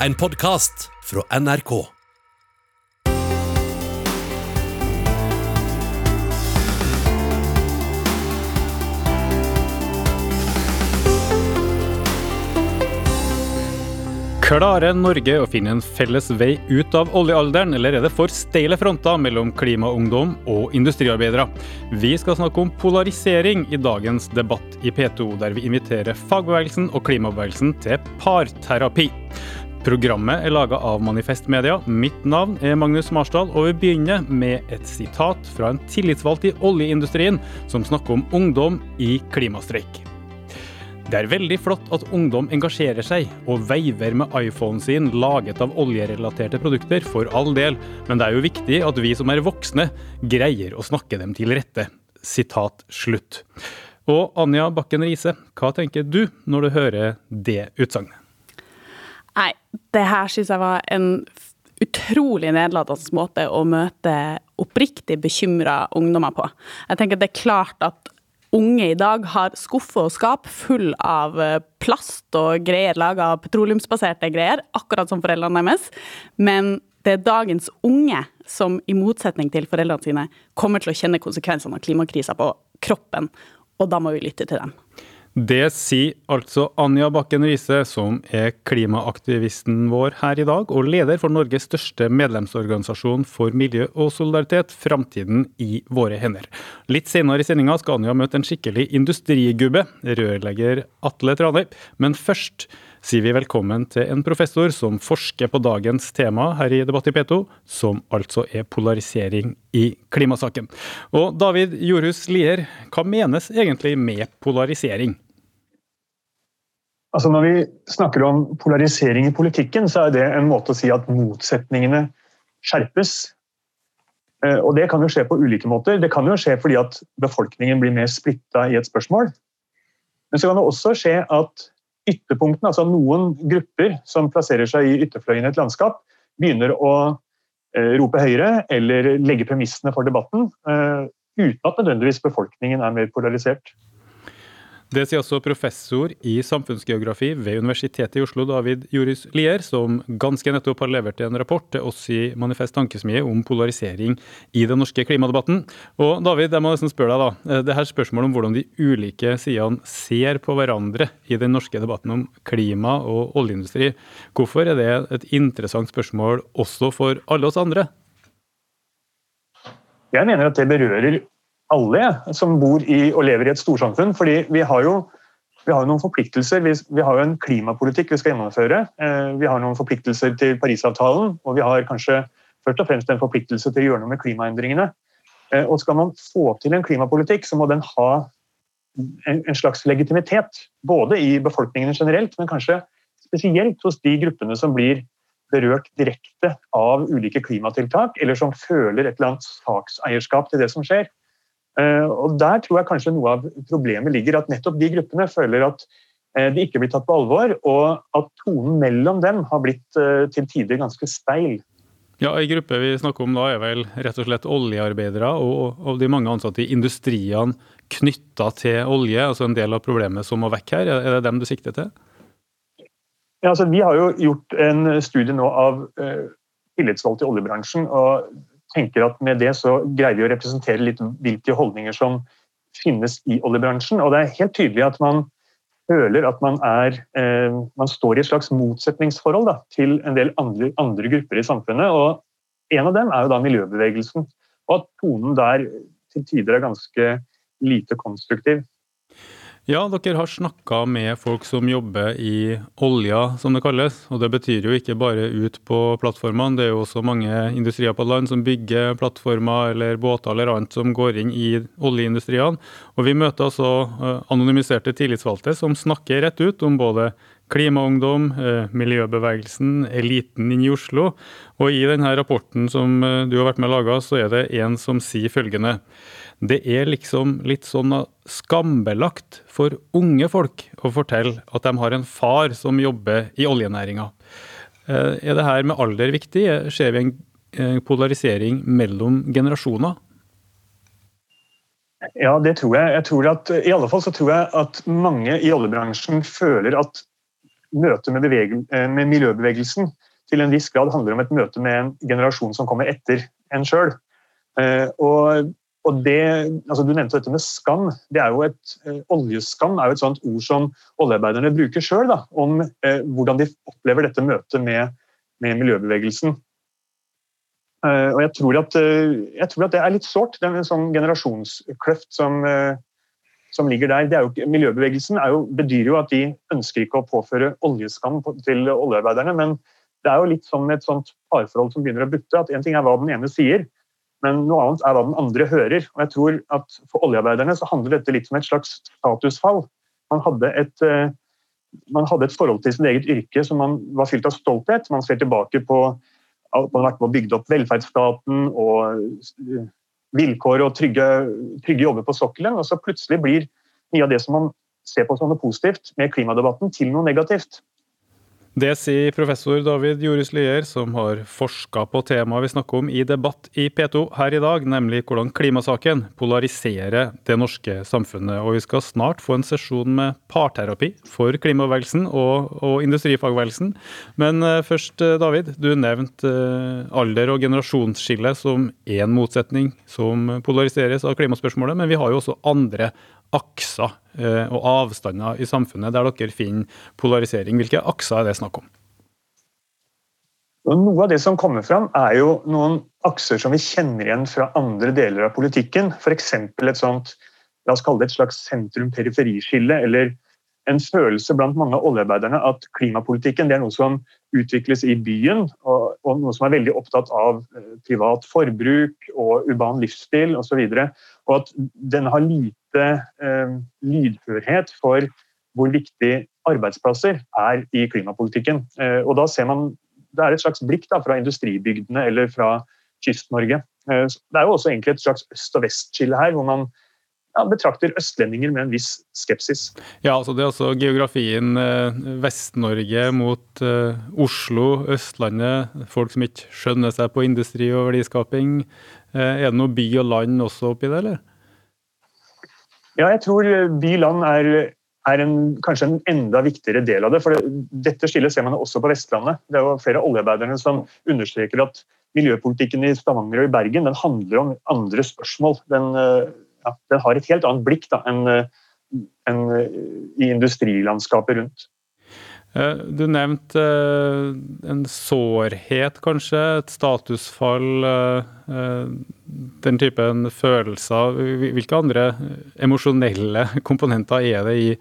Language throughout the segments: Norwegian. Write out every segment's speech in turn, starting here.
en podkast fra NRK. Klarer Norge å finne en felles vei ut av oljealderen, eller er det for steile fronter mellom klimaungdom og industriarbeidere? Vi skal snakke om polarisering i dagens debatt i P2, der vi inviterer fagbevegelsen og klimabevegelsen til parterapi. Programmet er laga av Manifest Media. Mitt navn er Magnus Marsdal, og vi begynner med et sitat fra en tillitsvalgt i oljeindustrien som snakker om ungdom i klimastreik. Det er veldig flott at ungdom engasjerer seg og veiver med iPhonen sin laget av oljerelaterte produkter, for all del, men det er jo viktig at vi som er voksne, greier å snakke dem til rette. Sitat slutt. Og Anja Bakken Riise, hva tenker du når du hører det utsagnet? Nei, det her syns jeg var en utrolig nedlatende måte å møte oppriktig bekymra ungdommer på. Jeg tenker det er klart at unge i dag har skuffer og skap full av eh, plast og greier laga av petroleumsbaserte greier, akkurat som foreldrene deres. Men det er dagens unge som i motsetning til foreldrene sine kommer til å kjenne konsekvensene av klimakrisa på kroppen, og da må vi lytte til dem. Det sier altså Anja Bakken Riise, som er klimaaktivisten vår her i dag, og leder for Norges største medlemsorganisasjon for miljø og solidaritet, Framtiden i våre hender. Litt senere i sendinga skal Anja møte en skikkelig industrigubbe, rørlegger Atle Tranøy. Men først sier vi velkommen til en professor som forsker på dagens tema her i Debatt i P2, som altså er polarisering i klimasaken. Og David Jorhus Lier, hva menes egentlig med polarisering? Altså Når vi snakker om polarisering i politikken, så er det en måte å si at motsetningene skjerpes. Eh, og Det kan jo skje på ulike måter. Det kan jo skje fordi at befolkningen blir mer splitta i et spørsmål. Men så kan det også skje at ytterpunktene, altså noen grupper som plasserer seg i ytterfløyen i et landskap, begynner å eh, rope høyere eller legge premissene for debatten, eh, uten at nødvendigvis befolkningen er mer polarisert. Det sier også professor i samfunnsgeografi ved Universitetet i Oslo, David Joris Lier, som ganske nettopp har levert en rapport til oss i Manifest Tankesmie om polarisering i den norske klimadebatten. Og David, jeg må nesten spørre deg da, det her spørsmålet om hvordan de ulike sidene ser på hverandre i den norske debatten om klima og oljeindustri, hvorfor er det et interessant spørsmål også for alle oss andre? Jeg mener at det berører alle som bor i og lever i et storsamfunn. fordi vi har jo, vi har jo noen forpliktelser. Vi, har jo en klimapolitikk vi skal gjennomføre. Eh, vi har noen forpliktelser til Parisavtalen, og vi har kanskje først og fremst en forpliktelse til å gjøre noe med klimaendringene. Eh, og Skal man få til en klimapolitikk, så må den ha en, en slags legitimitet. Både i befolkningen generelt, men kanskje spesielt hos de gruppene som blir berørt direkte av ulike klimatiltak, eller som føler et eller annet sakseierskap til det som skjer. Eh, og Der tror jeg kanskje noe av problemet ligger, at nettopp de gruppene føler at eh, de ikke blir tatt på alvor, og at tonen mellom dem har blitt eh, til tider ganske speil. Ja, Ei gruppe vi snakker om da er vel rett og slett oljearbeidere og, og de mange ansatte i industriene knytta til olje, altså en del av problemet som må vekk her. Er det dem du sikter til? Ja, altså Vi har jo gjort en studie nå av tillitsvalgte i oljebransjen. og tenker at med det så greier vi å representere litt hvilke holdninger som finnes i oljebransjen. Og det er helt tydelig at man føler at man, er, eh, man står i et slags motsetningsforhold da, til en del andre, andre, grupper i samfunnet. og En av dem er jo da miljøbevegelsen. Og at tonen der til tider er ganske lite konstruktiv. Ja, dere har snakka med folk som jobber i olja, som det kalles. Og det betyr jo ikke bare ut på plattformene, det er jo også mange industrier på land som bygger plattformer eller båter eller annet som går inn i oljeindustriene. Og vi møter altså eh, anonymiserte tillitsvalgte som snakker rett ut om både klimaungdom, eh, miljøbevegelsen, eliten inne i Oslo. Og i denne rapporten som eh, du har vært med å lage, så er det en som sier følgende. Det er liksom litt sånn skambelagt for unge folk å fortelle at de har en far som jobber i oljenæringa. Eh, er det her med alder viktig? Ser vi en polarisering mellom generasjoner? Ja, det tror jeg. jeg tror at, I alle fall så tror jeg at mange i oljebransjen føler at møte med, med, miljøbevegelsen til en viss grad handler om et møte med en generasjon som kommer etter en sjøl. Og, og det, altså Du nevnte dette med skam. det er jo et, Oljeskam er jo et sånt ord som oljearbeiderne bruker sjøl om eh, hvordan de opplever dette møtet med, med miljøbevegelsen. Eh, og jeg tror, at, eh, jeg tror, at, det er litt sårt, den sånn generasjonskløft som, eh, som ligger der. Er jo, miljøbevegelsen er jo, bedyrer jo at de ønsker ikke å påføre oljeskam til oljearbeiderne, men det er jo litt sånn et sånt parforhold som begynner å butte. at En ting er hva den ene sier, men noe annet er hva den andre hører. Og jeg tror at For oljearbeiderne så handler dette litt som et slags statusfall. Man hadde et, man hadde et forhold til sitt eget yrke som man var fylt av stolthet. Man ser tilbake på at man har vært med og bygd opp velferdsstaten og eh, vilkår og trygge, trygge jobber på sokkelen. Og så plutselig blir mye av det som man ser på som noe positivt med klimadebatten, til noe negativt. Det sier professor David Joris Lier, som har forska på temaet vi snakker om i debatt i P2 her i dag, nemlig hvordan klimasaken polariserer det norske samfunnet. Og vi skal snart få en sesjon med parterapi for klimabevegelsen og, og industrifagbevegelsen. Men uh, først, uh, David. Du nevnte uh, alder- og generasjonsskille som én motsetning som polariseres av klimaspørsmålet, men vi har jo også andre akser eh, og avstander i samfunnet der dere finner polarisering. Hvilke akser er det snakk om? Noe av det som kommer fram, er jo noen akser som vi kjenner igjen fra andre deler av politikken. F.eks. et sånt la oss kalle det et slags sentrum-periferiskille, eller en følelse blant mange av oljearbeiderne at klimapolitikken er noe som utvikles i byen, og, og, noe som er veldig opptatt av eh, privat forbruk og urban livsstil osv. Og, så og at den har lite eh, lydhørhet for hvor viktig arbeidsplasser er i klimapolitikken. Eh, og da ser man Det er et slags blikk da, fra industribygdene eller fra Kyst-Norge. Eh, det er jo også egentlig et slags øst- og vest-skille her, hvor man ja, betrakter østlendinger med en viss skepsis. Ja, altså Det er altså geografien Vest-Norge mot Oslo, Østlandet. Folk som ikke skjønner seg på industri og verdiskaping. Er det noe by og land også oppi det, eller? Ja, jeg tror by-land er, er en, kanskje en enda viktigere del av det. for det, Dette skillet ser man også på Vestlandet. Det er jo flere av oljearbeiderne som understreker at miljøpolitikken i Stavanger og i Bergen den handler om andre spørsmål. Den ja, den har et helt annet blikk da, enn en i industrilandskapet rundt. Eh, du nevnte eh, en sårhet, kanskje. Et statusfall. Eh, den typen følelser. Hvilke andre emosjonelle komponenter er det i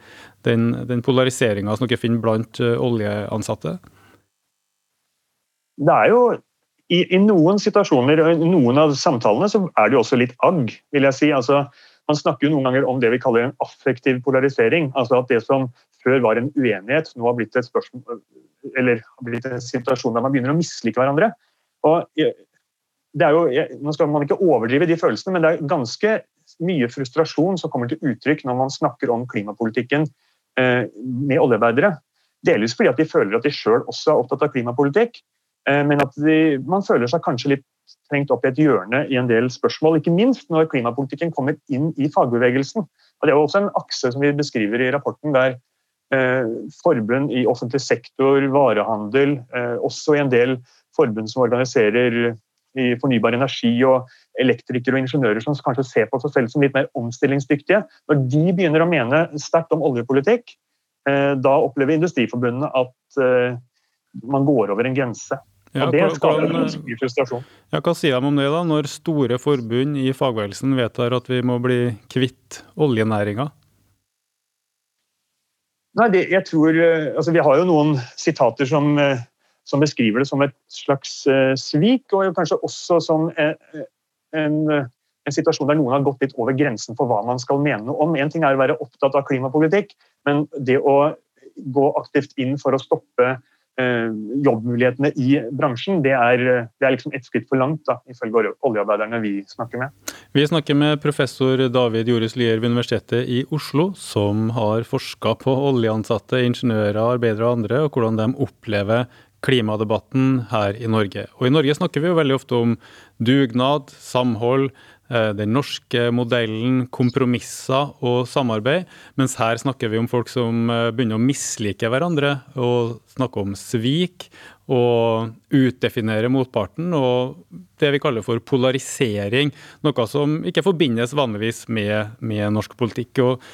den, den polariseringa som dere finner blant oljeansatte? Det er jo i, i, noen situasjoner og i noen av samtalene så er det jo også litt agg, vil jeg si. Altså, man snakker jo noen ganger om det vi kaller en affektiv polarisering. altså At det som før var en uenighet, nå har blitt et spørsmål eller har blitt en situasjon der man begynner å mislike hverandre. Og jo, Nå skal man ikke overdrive de følelsene, men det er ganske mye frustrasjon som kommer til uttrykk når man snakker om klimapolitikken eh, med oljearbeidere. Delvis fordi at de føler at de sjøl også er opptatt av klimapolitikk, Eh, men at de, man føler seg kanskje litt trengt opp i et hjørne i en del spørsmål. Ikke minst når klimapolitikken kommer inn i fagbevegelsen. Og det er også en akse som vi beskriver i rapporten, der eh, forbund i offentlig sektor, varehandel, eh, også i en del forbund som organiserer i fornybar energi og elektrikere og ingeniører som kanskje ser på seg selv som litt mer omstillingsdyktige. Når de begynner å mene sterkt om oljepolitikk, eh, da opplever Industriforbundet at eh, man går over en grense. Ja, det skaper en mye frustrasjon. Ja, hva sier de om det, da, når store forbund i fagbevegelsen vedtar at vi må bli kvitt oljenæringa? Nei, det, jeg tror, eh, altså Vi har jo noen sitater som, som beskriver det som et slags uh, svik, og kanskje også som en, en, en, situasjon der noen har gått litt over grensen for hva man skal mene om. En ting er å være opptatt av klimapolitikk, men det å gå aktivt inn for å stoppe Eh, jobbmulighetene i bransjen, det er, det er liksom ett skritt for langt, da, ifølge oljearbeiderne vi snakker med. Vi snakker med professor David Joris Lier ved Universitetet i Oslo, som har forska på oljeansatte, ingeniører, arbeidere og andre, og hvordan de opplever klimadebatten her i Norge. Og I Norge snakker vi jo veldig ofte om dugnad, samhold, eh, den norske modellen, kompromisser og samarbeid. Mens her snakker vi om folk som eh, begynner å mislike hverandre og snakke om svik og utdefinere motparten, og det vi kaller for polarisering. Noe som ikke forbindes vanligvis med, med norsk politikk. og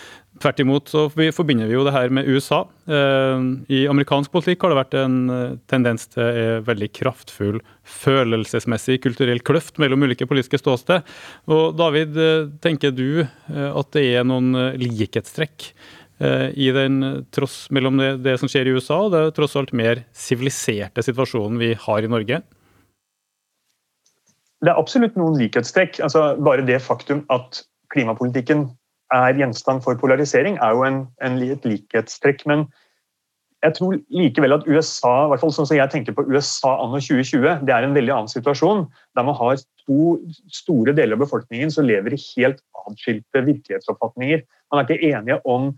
Tvert imot så forbinder vi jo det her med USA. Eh, I amerikansk politikk har det vært en eh, tendens til en veldig kraftfull følelsesmessig kulturell kløft mellom ulike politiske ståsted. Og David, eh, tenker du at det er noen likhetstrekk i den tross mellom det, det som skjer i USA og det tross alt mer siviliserte situasjonen vi har i Norge? Det er absolutt noen likhetstrekk. Altså, bare det faktum at klimapolitikken er gjenstand for polarisering, er jo en, en, et likhetstrekk. Men jeg tror likevel at USA, i hvert fall sånn som jeg tenker på USA anno 2020, det er en veldig annen situasjon. Der man har to store deler av befolkningen som lever i helt atskilte virkelighetsoppfatninger. Man er ikke enige om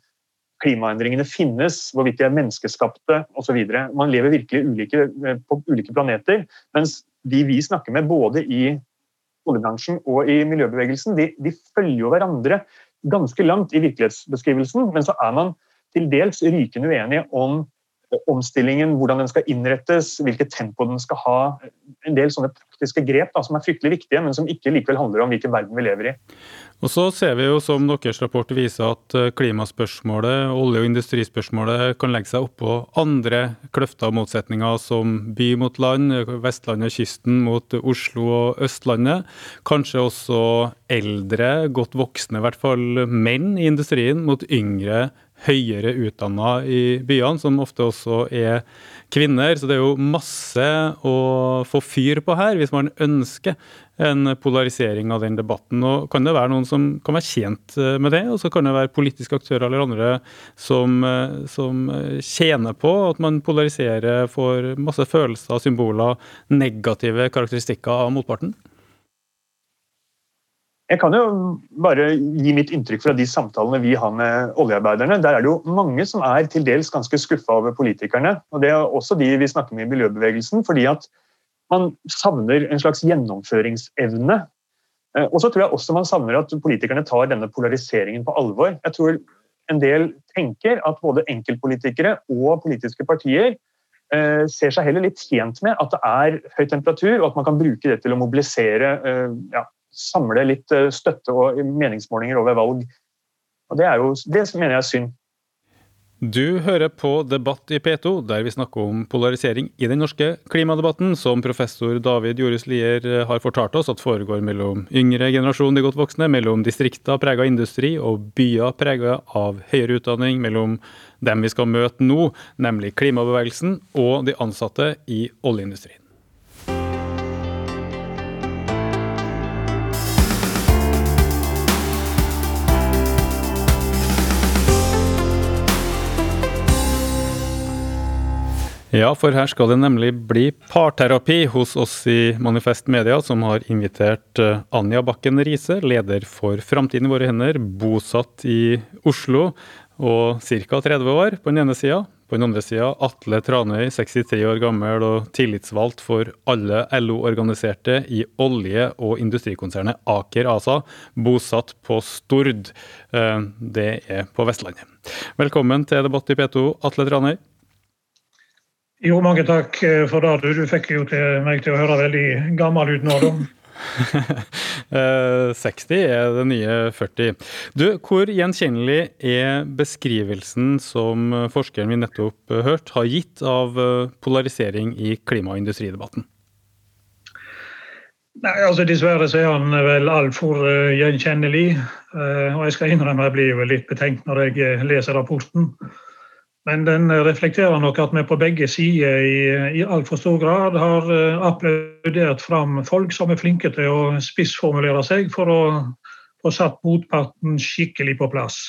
klimaendringene finnes, hvorvidt de er menneskeskapte osv. Man lever virkelig ulike, på ulike planeter. Mens de vi snakker med, både i oljebransjen og i miljøbevegelsen, de, de følger jo hverandre ganske langt i virkelighetsbeskrivelsen, men så er man til dels rykende uenige om omstillingen, hvordan den skal innrettes, hvilket tempo den skal ha. En del sånne praktiske grep da, som er fryktelig viktige, men som ikke likevel handler om hvilken verden vi lever i. Og så ser vi jo, som deres rapport viser, at eh, klimaspørsmålet, olje- og industrispørsmålet kan legge seg oppå andre kløfter og motsetninger, som by mot land, Vestlandet, og kysten mot Oslo og Østlandet. Kanskje også eldre, godt voksne, i hvert fall menn i industrien, mot yngre høyere utdanna i byene, som ofte også er kvinner. Så det er jo masse å få fyr på her, hvis man ønsker en polarisering av den debatten. Og kan det være noen som kan være tjent eh, med det, og så kan det være politiske aktører eller andre som, eh, som tjener på at man polariserer, får masse følelser, symboler, negative karakteristikker av motparten? Jeg kan jo bare gi mitt inntrykk fra de samtalene vi har med oljearbeiderne. Der er det jo mange som er til dels ganske skuffa over politikerne. og Det er også de vi snakker med i miljøbevegelsen. fordi at man savner en slags gjennomføringsevne. Eh, og så tror jeg også man savner at politikerne tar denne polariseringen på alvor. Jeg tror en del tenker at både enkeltpolitikere og politiske partier eh, ser seg heller litt tjent med at det er høy temperatur, og at man kan bruke det til å mobilisere eh, ja, samle litt eh, støtte og meningsmålinger over valg. Og Det, er jo, det mener jeg er synd. Du hører på Debatt i P2, der vi snakker om polarisering i den norske klimadebatten, som professor David Joris Lier eh, har fortalt oss at foregår mellom yngre generasjon, de godt voksne, mellom distrikter prega av industri og byer prega av høyere utdanning, mellom dem vi skal møte nå, nemlig klimabevegelsen, og de ansatte i oljeindustrien. Ja, for her skal det nemlig bli parterapi hos oss i Manifest Media, som har invitert eh, Anja Bakken Riise, leder for Framtiden i våre hender, bosatt i Oslo og ca. 30 år på den ene sida. På den andre sida Atle Tranøy, 63 år gammel og tillitsvalgt for alle LO-organiserte i olje- og industrikonsernet Aker ASA, bosatt på Stord. Eh, det er på Vestlandet. Velkommen til Debatt i P2, Atle Tranøy. Jo, mange takk eh, for det. Du fikk jo til meg til å høre veldig gammel ut nå, da. 60 eh, er det nye 40. Du, hvor gjenkjennelig er beskrivelsen som forskeren vi nettopp hørte, har gitt av eh, polarisering i klima- og industridebatten? Nei, altså Dessverre så er han vel altfor gjenkjennelig. Og jeg skal innrømme jeg blir jo litt betenkt når jeg leser rapporten. Men den reflekterer nok at vi på begge sider i, i altfor stor grad har eh, applaudert fram folk som er flinke til å spissformulere seg for å få satt motparten skikkelig på plass.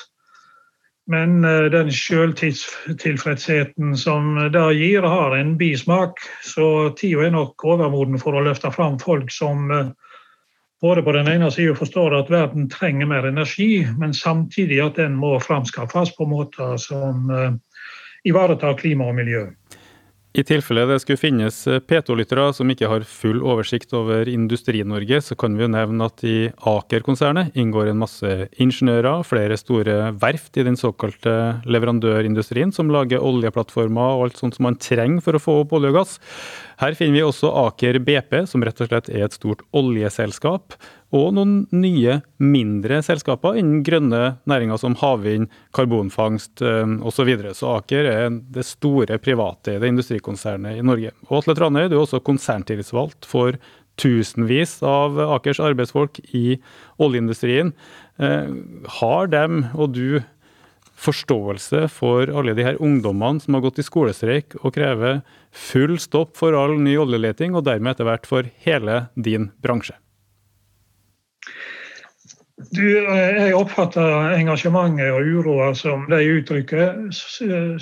Men eh, den selvtilfredsheten som det gir, har en bismak. Så tida er nok overmoden for å løfte fram folk som eh, både på den ene siden forstår at verden trenger mer energi, men samtidig at den må framskaffes på måter som ivareta klima og miljø. I tilfelle det skulle finnes eh, P2-lyttere som ikke har full oversikt over Industri-Norge, så kan vi jo nevne at i Aker-konsernet inngår en masse ingeniører, flere store verft i den såkalte leverandørindustrien, som lager oljeplattformer og alt sånt som man trenger for å få opp olje og gass. Her finner vi også Aker BP, som rett og slett er et stort oljeselskap, og noen nye, mindre selskaper innen grønne næringer som havvind, karbonfangst osv. Så, videre. så Aker er det store privateide industrikonsernet i Norge. Og Atle Tranøy, du er også konserntillitsvalgt for tusenvis av Akers arbeidsfolk i oljeindustrien. Eh, har dem og du forståelse for alle de her ungdommene som har gått i skolestreik og krever full stopp for all ny oljeleting, og dermed etter hvert for hele din bransje? Du, jeg oppfatter engasjementet og uroa som de uttrykker,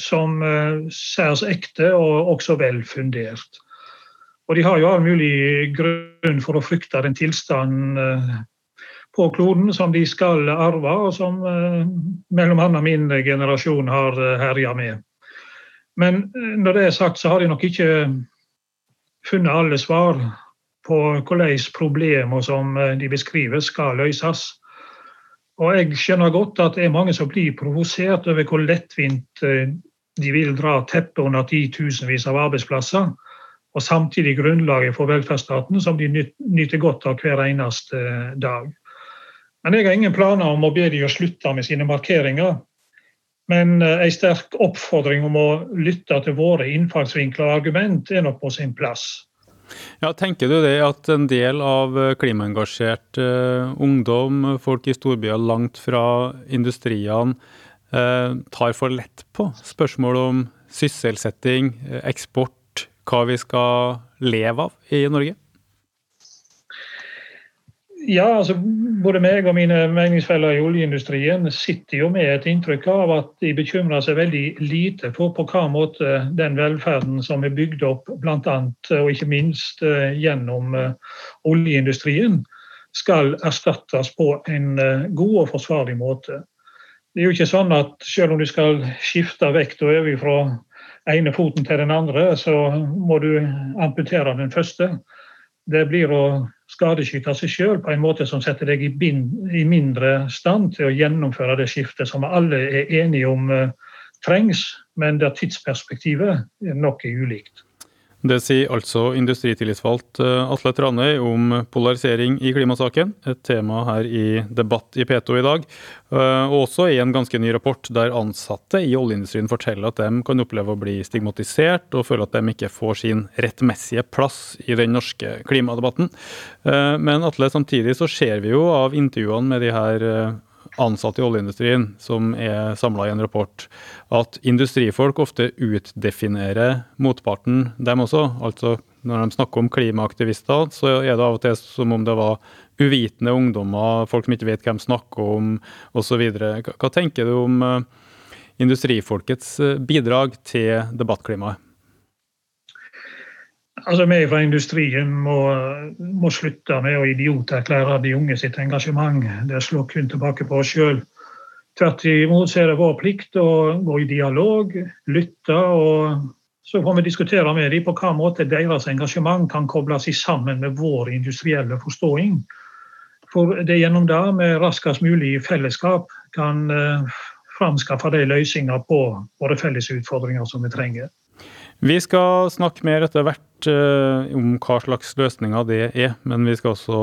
som eh, særs ekte og også vel fundert. Og de har jo all mulig grunn for å frykte den tilstanden eh, på kloden som de skal arve, og som eh, mellom annet min generasjon har herja med. Men når det er sagt, så har de nok ikke funnet alle svar på hvordan problemer som de beskriver, skal løses. Og jeg skjønner godt at det er mange som blir provosert over hvor lettvint eh, de vil dra teppet under titusenvis av arbeidsplasser, og samtidig grunnlaget for velferdsstaten som de nyter godt av hver eneste eh, dag. Men jeg har ingen planer om å be de å slutte med sine markeringer. Men en eh, sterk oppfordring om å lytte til våre innfallsvinkler og argument er nok på sin plass. Ja, Tenker du det at en del av klimaengasjert eh, ungdom, folk i storbyer langt fra industriene, eh, tar for lett på spørsmål om sysselsetting, uh, eksport, hva vi skal leve av i Norge? Ja, altså Både meg og mine meningsfeller i oljeindustrien sitter jo med et inntrykk av at de bekymrer seg veldig lite for på hva måte den velferden som er bygd opp bl.a. og ikke minst eh, gjennom eh, oljeindustrien, skal erstattes på en eh, god og forsvarlig måte. Det er jo ikke sånn at selv om du skal skifte vekt og øve fra ene foten til den andre, så må du amputere den første. Det blir å skadeskyte seg sjøl på en måte som setter deg i, bind, i, mindre stand til å gjennomføre det skiftet som alle er enige om uh, trengs, men der tidsperspektivet nok er ulikt. Det sier altså industritillitsvalgt eh, Atle Tranøy om polarisering i klimasaken, et tema her i Debatt i P2 i dag. Eh, og også i en ganske ny rapport der ansatte i oljeindustrien forteller at de kan oppleve å bli stigmatisert og føle at de ikke får sin rettmessige plass i den norske klimadebatten. Eh, men Atle, samtidig så ser vi jo av intervjuene med de her ansatte i oljeindustrien som er samla i en rapport, at industrifolk ofte utdefinerer motparten, dem også. Altså når de snakker om klimaaktivister, så er det av og til som om det var uvitende ungdommer, folk som ikke vet hvem snakker om osv. Hva tenker du om eh, industrifolkets eh, bidrag til debattklimaet? Altså, Vi fra industrien må, må slutte med å idioterklære de unge sitt engasjement. Det slår kun tilbake på oss sjøl. Tvert imot er det vår plikt å gå i dialog, lytte, og så får vi diskutere med dem på hva måte deres engasjement kan kobles sammen med vår industrielle forståing. For det er gjennom det vi raskest mulig i fellesskap kan eh, framskaffe de løsninger på våre felles utfordringer som vi trenger. Vi skal snakke mer etter hvert uh, om hva slags løsninger det er, men vi skal også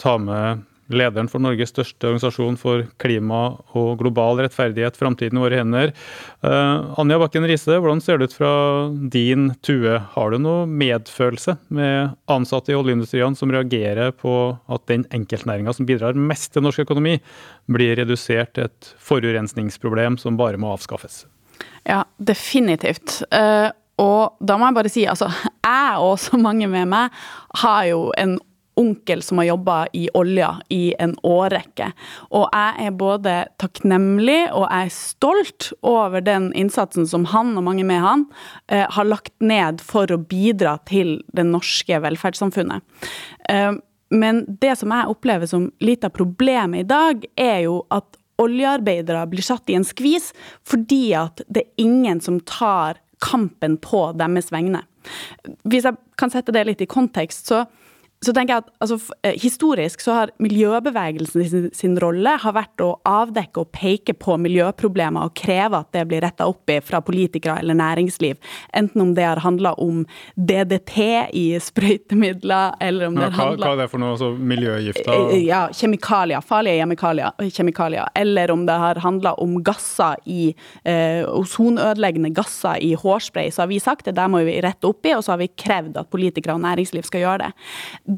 ta med lederen for Norges største organisasjon for klima og global rettferdighet, Framtiden i våre hender. Uh, Anja Bakken Riise, hvordan ser det ut fra din tue? Har du noe medfølelse med ansatte i oljeindustrien som reagerer på at den enkeltnæringa som bidrar mest til norsk økonomi, blir redusert til et forurensningsproblem som bare må avskaffes? Ja, definitivt. Uh, og da må jeg bare si, altså, jeg og så mange med meg har jo en onkel som har jobba i olja i en årrekke. Og jeg er både takknemlig og jeg er stolt over den innsatsen som han og mange med han eh, har lagt ned for å bidra til det norske velferdssamfunnet. Eh, men det som jeg opplever som litt av problemet i dag, er jo at oljearbeidere blir satt i en skvis fordi at det er ingen som tar kampen på deres vegne. Hvis jeg kan sette det litt i kontekst, så så tenker jeg at altså, eh, Historisk så har miljøbevegelsen sin, sin, rolle har vært å avdekke og peke på miljøproblemer og kreve at det blir retta opp i fra politikere eller næringsliv. Enten om det har handla om DDT i sprøytemidler, eller om det har handla Hva er det for noe? Altså, miljøgifter? Eh, ja, kjemikalier. Farlige kjemikalier. Eller om det har handla om gasser i eh, ozonødeleggende gasser i hårspray. Så har vi sagt det, der må vi rette opp i, og så har vi krevd at politikere og næringsliv skal gjøre det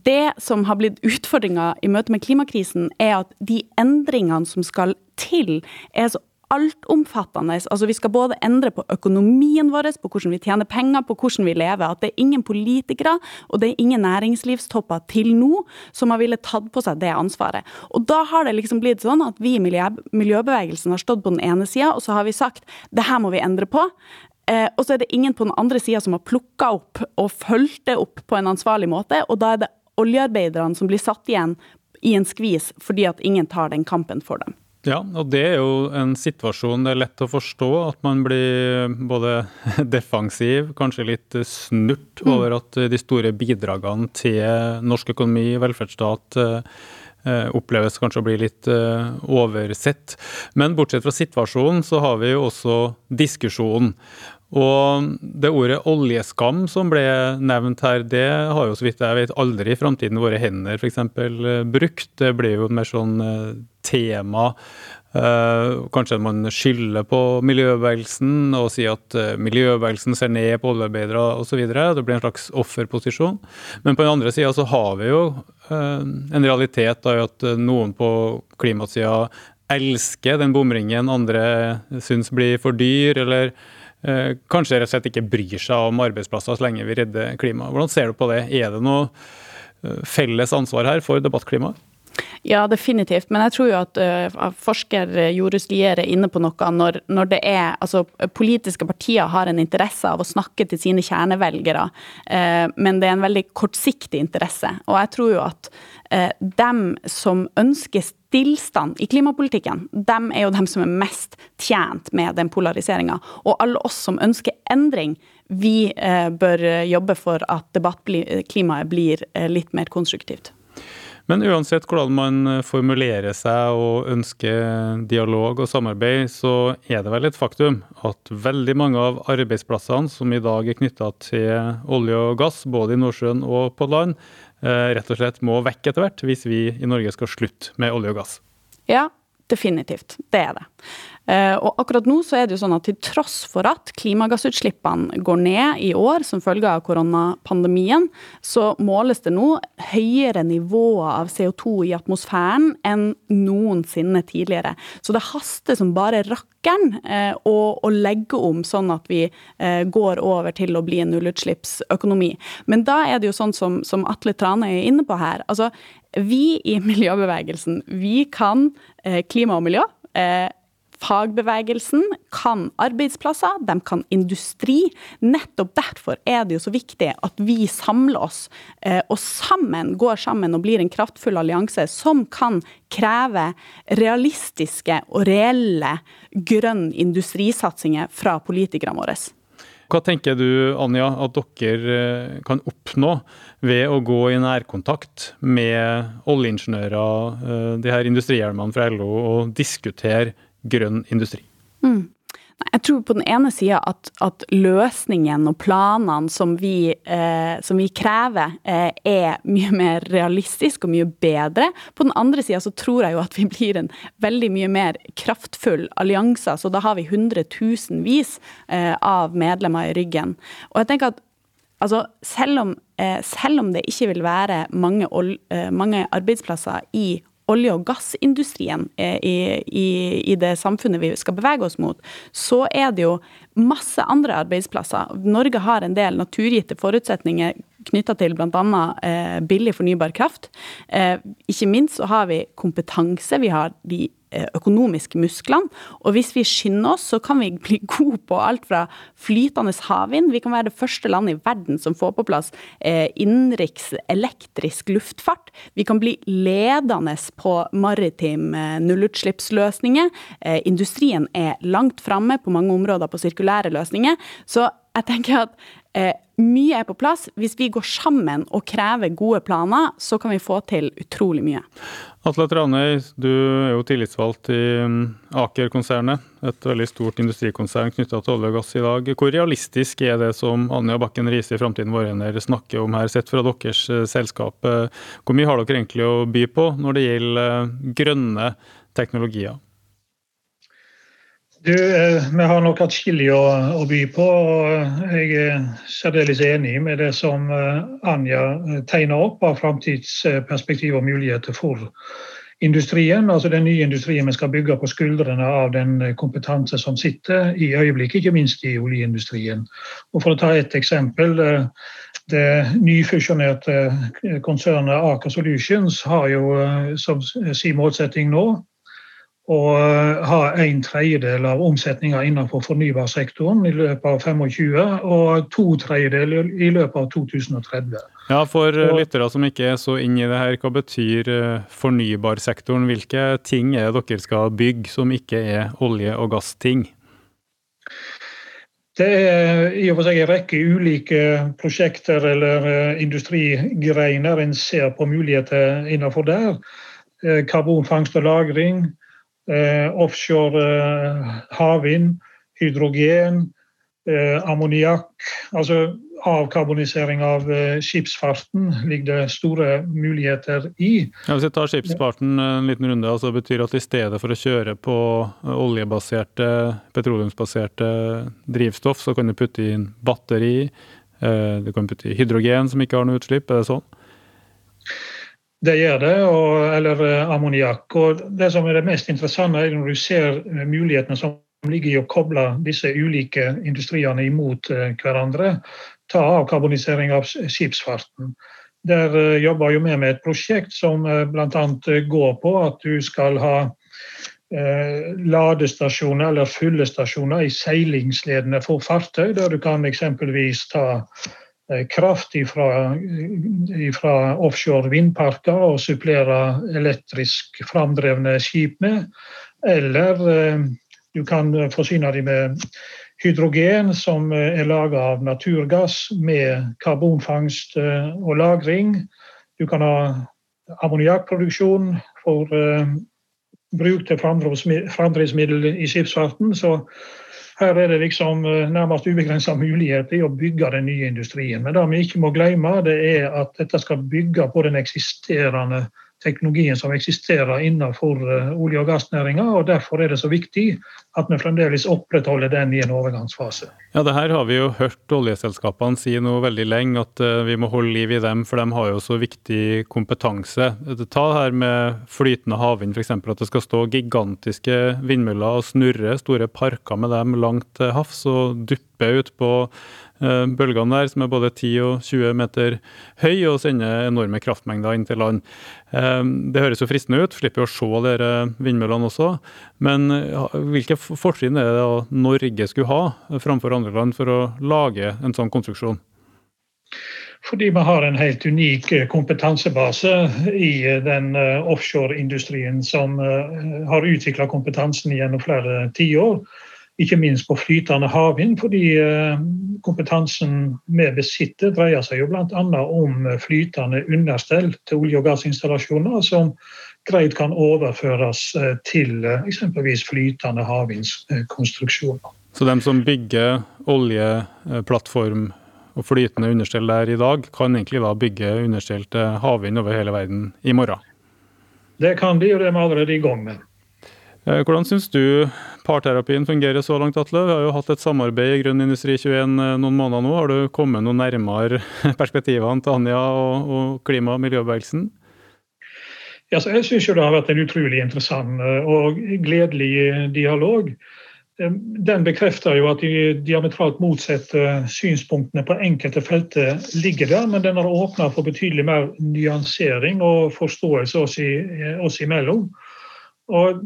det som har blitt utfordringa i møte med klimakrisen, er at de endringene som skal til, er så altomfattende. Altså, vi skal både endre på økonomien vår, på hvordan vi tjener penger, på hvordan vi lever. At det er ingen politikere og det er ingen næringslivstopper til nå som har villet tatt på seg det ansvaret. Og da har det liksom blitt sånn at vi i miljøbevegelsen har stått på den ene sida, og så har vi sagt det her må vi endre på. Eh, og så er det ingen på den andre sida som har plukka opp og fulgt det opp på en ansvarlig måte. Og da er det oljearbeiderne som blir satt igjen i en skvis fordi at ingen tar den kampen for dem. Ja, og det er jo en situasjon det er lett å forstå. At man blir både defensiv, kanskje litt snurt mm. over at de store bidragene til norsk økonomi, velferdsstat, eh, oppleves kanskje å bli litt eh, oversett. Men bortsett fra situasjonen, så har vi jo også diskusjonen. Og det ordet oljeskam som ble nevnt her, det har jo så vidt jeg vet aldri i framtiden våre hender f.eks. Eh, brukt. Det blir jo mer sånn eh, tema. Uh, kanskje man skylder på miljøbevegelsen og sier at miljøbevegelsen ser ned på oljearbeidere osv. Det blir en slags offerposisjon. Men på den andre sida så har vi jo en realitet da, at noen på klimasida elsker den bomringen andre syns blir for dyr, eller Eh, kanskje rett og slett ikke bryr seg om arbeidsplasser så lenge vi redder klimaet. Hvordan ser du på det? Er det noe eh, felles ansvar her for debattklimaet? Ja, definitivt. Men jeg tror jo at uh, forsker Jorus Lier er inne på noe når, når, det er Altså, politiske partier har en interesse av å snakke til sine kjernevelgere, uh, men det er en veldig kortsiktig interesse. Og jeg tror jo at uh, dem som ønsker stillstand i klimapolitikken, dem er jo dem som er mest tjent med den polariseringa. Og alle oss som ønsker endring, vi eh, bør jobbe for at debattklimaet blir eh, litt mer konstruktivt. Men uansett hvordan man formulerer seg og ønsker dialog og samarbeid, så er det vel et faktum at veldig mange av arbeidsplassene som i dag er knytta til olje og gass, både i Nordsjøen og på land, Eh, rett og slett må vekk etter hvert, hvis vi i Norge skal slutte med olje og gass? Ja, definitivt. Det er det. Eh, og akkurat nå så er det jo sånn at til tross for at klimagassutslippene går ned i år som følge av koronapandemien, så måles det nå høyere nivåer av CO2 i atmosfæren enn noensinne tidligere. Så det haster som bare rakkeren eh, å, legge om sånn at vi eh, går over til å bli en nullutslippsøkonomi. Men da er det jo sånn som, som Atle Trane er inne på her. altså vi i miljøbevegelsen, vi kan klima og miljø. Fagbevegelsen kan arbeidsplasser, de kan industri. Nettopp derfor er det jo så viktig at vi samler oss, eh, og sammen går sammen og blir en kraftfull allianse som kan kreve realistiske og reelle grønn industrisatsinger fra politikerne våre. Hva tenker du Anja, at dere eh, kan oppnå ved å gå i nærkontakt med oljeingeniører, eh, de her industrihjelmene fra LO, og diskutere grønn industri? Mm. Jeg tror på den ene sida at, at, løsningen og planene som vi, eh, som vi krever, eh, er mye mer realistisk og mye bedre. På den andre sida så tror jeg jo at vi blir en veldig mye mer kraftfull allianse. Så da har vi hundretusenvis eh, av medlemmer i ryggen. Og jeg tenker at altså, selv, om, eh, selv om det ikke vil være mange, eh, mange arbeidsplasser i olje- og gassindustrien eh, i, i, i, det samfunnet vi skal bevege oss mot, så er det jo masse andre arbeidsplasser. Norge har en del naturgitte forutsetninger knytta til bl.a. Eh, billig fornybar kraft. Eh, ikke minst så har vi kompetanse. Vi har de økonomiske musklene. Og hvis vi skynder oss, så kan vi bli gode på alt fra flytende havvind. Vi kan være det første landet i verden som får på plass eh, innenriks elektrisk luftfart. Vi kan bli ledende på maritim eh, nullutslippsløsninger. Industrien er langt framme på mange områder på sirkulære løsninger. Så jeg tenker at eh, mye er på plass. Hvis vi går sammen og krever gode planer, så kan vi få til utrolig mye. Atle Tranøy, du er jo tillitsvalgt i mm, Aker-konsernet, et veldig stort industrikonsern knytta til olje og gass i dag. Hvor realistisk er det som Anja Bakken Riise i Framtiden vår snakker om her, sett fra deres eh, selskap? Eh, hvor mye har dere egentlig å by på når det gjelder eh, grønne teknologier? Du, Vi har nok atskillig å, å by på. og Jeg er særdeles enig med det som Anja tegner opp av framtidsperspektiv og muligheter for industrien. altså Den nye industrien vi skal bygge på skuldrene av den kompetanse som sitter i øyeblikket, ikke minst i oljeindustrien. Og For å ta ett eksempel. Det nyfusjonerte konsernet Aker Solutions har jo som sin målsetting nå og eh, ha en tredjedel av omsetninga innenfor fornybarsektoren i løpet av 25, og to tredjedeler i løpet av 2030. Ja, For eh, lyttere som ikke er så inne i det her, hva betyr eh, fornybarsektoren? Hvilke ting er det dere skal bygge som ikke er olje- og gassting? Det er i og for seg en rekke ulike prosjekter eller industrigreiner en ser på muligheter innenfor der. Karbonfangst og -lagring, offshore eh, havvind, hydrogen, eh, ammoniakk. Altså avkarbonisering av skipsfarten ligger det store muligheter i. Ja, hvis jeg tar skipsfarten en liten runde, altså betyr at i stedet for å kjøre på oljebaserte, petroleumsbaserte drivstoff, så kan du putte inn batteri, du kan putte i hydrogen som ikke har noe utslipp, er det sånn? Det gjør det, og, eller eh, ammoniakk. Det som er det mest interessante, er når du ser eh, mulighetene som ligger i å koble disse ulike industriene imot eh, hverandre. Ta avkarbonisering av skipsfarten. Der jobber jo vi med et prosjekt som bl.a. går på at du skal ha ladestasjoner eller fyllestasjoner i seilingsledene for fartøy, der du kan eksempelvis ta kraft fra offshore vindparker og supplere elektrisk framdrevne skip med. Eller eh, du kan forsyne dem med hydrogen som er laga av naturgass med karbonfangst eh, og -lagring. Du kan ha ammoniakkproduksjon for bruk til framdrivsmiddel i skipsfarten. Så her er det liksom eh, nærmest ubegrensa mulighet i å bygge den nye industrien. Men det vi ikke må glemme, det er at dette skal bygge på den eksisterende teknologien som eksisterer innenfor eh, olje- og gassnæringa. Derfor er det så viktig at vi fremdeles opprettholder den i en overgangsfase. Ja, det her har vi jo hørt oljeselskapene si nå veldig lenge, at eh, vi må holde liv i dem, for de har jo så viktig kompetanse. Ta her med flytende havvind f.eks., at det skal stå gigantiske vindmøller og snurre store parker med dem langt til havs og duppe ut på Eh, bølgene der, som er både 10 og 20 meter høy og sender enorme kraftmengder inn til land. Eh, det høres jo fristende ut, slipper jo å se disse vindmøllene også. Men hvilke fortrinn er det Norge skulle ha framfor andre land for å lage en sånn konstruksjon? Fordi vi har en helt unik kompetansebase i den offshoreindustrien som har utvikla kompetansen gjennom flere tiår ikke minst på flytende havvind, fordi eh, kompetansen vi besitter, dreier seg jo bl.a. om flytende understell til olje- og gassinstallasjoner, som greit kan overføres eh, til eh, eksempelvis flytende havvindskonstruksjoner. Så de som bygger oljeplattform og flytende understell der i dag, kan egentlig da bygge understell til havvind over hele verden i morgen? Det kan de, og det er vi allerede i gang med. Eh, hvordan syns du parterapien fungerer så langt, Atle? Vi har jo hatt et samarbeid i Grønn industri 21 eh, noen måneder nå. Har du kommet noe nærmere perspektivene til Anja og klima- og miljøbevegelsen? Ja, jeg syns det har vært en utrolig interessant eh, og gledelig dialog. Den bekrefter jo at de diametralt motsatte synspunktene på enkelte felter ligger der, men den har åpna for betydelig mer nyansering og forståelse oss, i, oss imellom. Og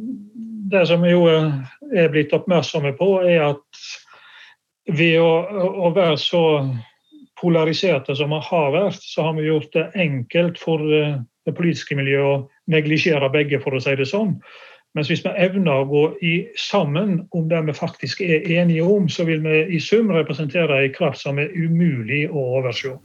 det som jo er blitt oppmerksomme på, er at ved å, å være så polariserte som vi har vært, så har vi gjort det enkelt for eh, det politiske miljøet neglisjere begge, for å si det sånn. Mens hvis vi evner å gå sammen om det vi faktisk er enige om, så vil vi i sum representere en kraft som er umulig å overse.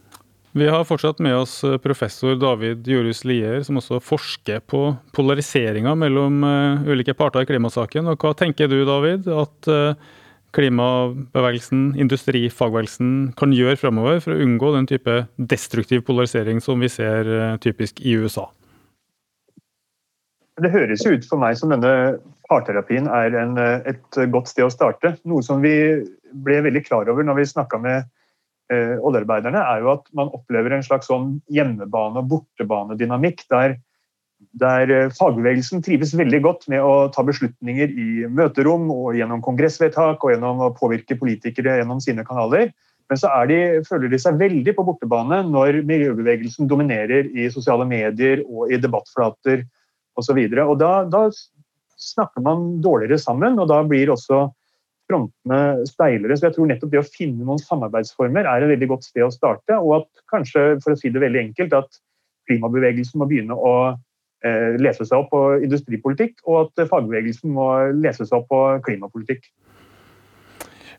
Vi har fortsatt med oss eh, professor David Jorus Lier, som også forsker på polariseringa mellom uh, ulike parter i klimasaken. Og hva tenker du, David, at uh, klimabevegelsen, industrifagbevegelsen, kan gjøre fremover for å unngå den type destruktiv polarisering som vi ser typisk i USA? Det høres jo ut for meg som denne parterapien er en, et godt sted å starte. Noe som vi ble veldig klar over når vi snakka med eh, oljearbeiderne, er jo at man opplever en slags sånn hjemmebane- og bortebanedynamikk der, der eh, fagbevegelsen trives veldig godt med å ta beslutninger i møterom og gjennom kongressvedtak og gjennom å påvirke politikere gjennom sine kanaler. Men så de, føler de seg veldig på bortebane når miljøbevegelsen dominerer i sosiale medier og i debattflater osv. Da, da snakker man dårligere sammen, og da blir også frontene steilere. Så jeg tror nettopp det å finne noen samarbeidsformer er et veldig godt sted å starte. Og at kanskje, for å si det veldig enkelt, at klimabevegelsen må begynne å eh, lese seg opp på industripolitikk, og at fagbevegelsen må lese seg opp på klimapolitikk.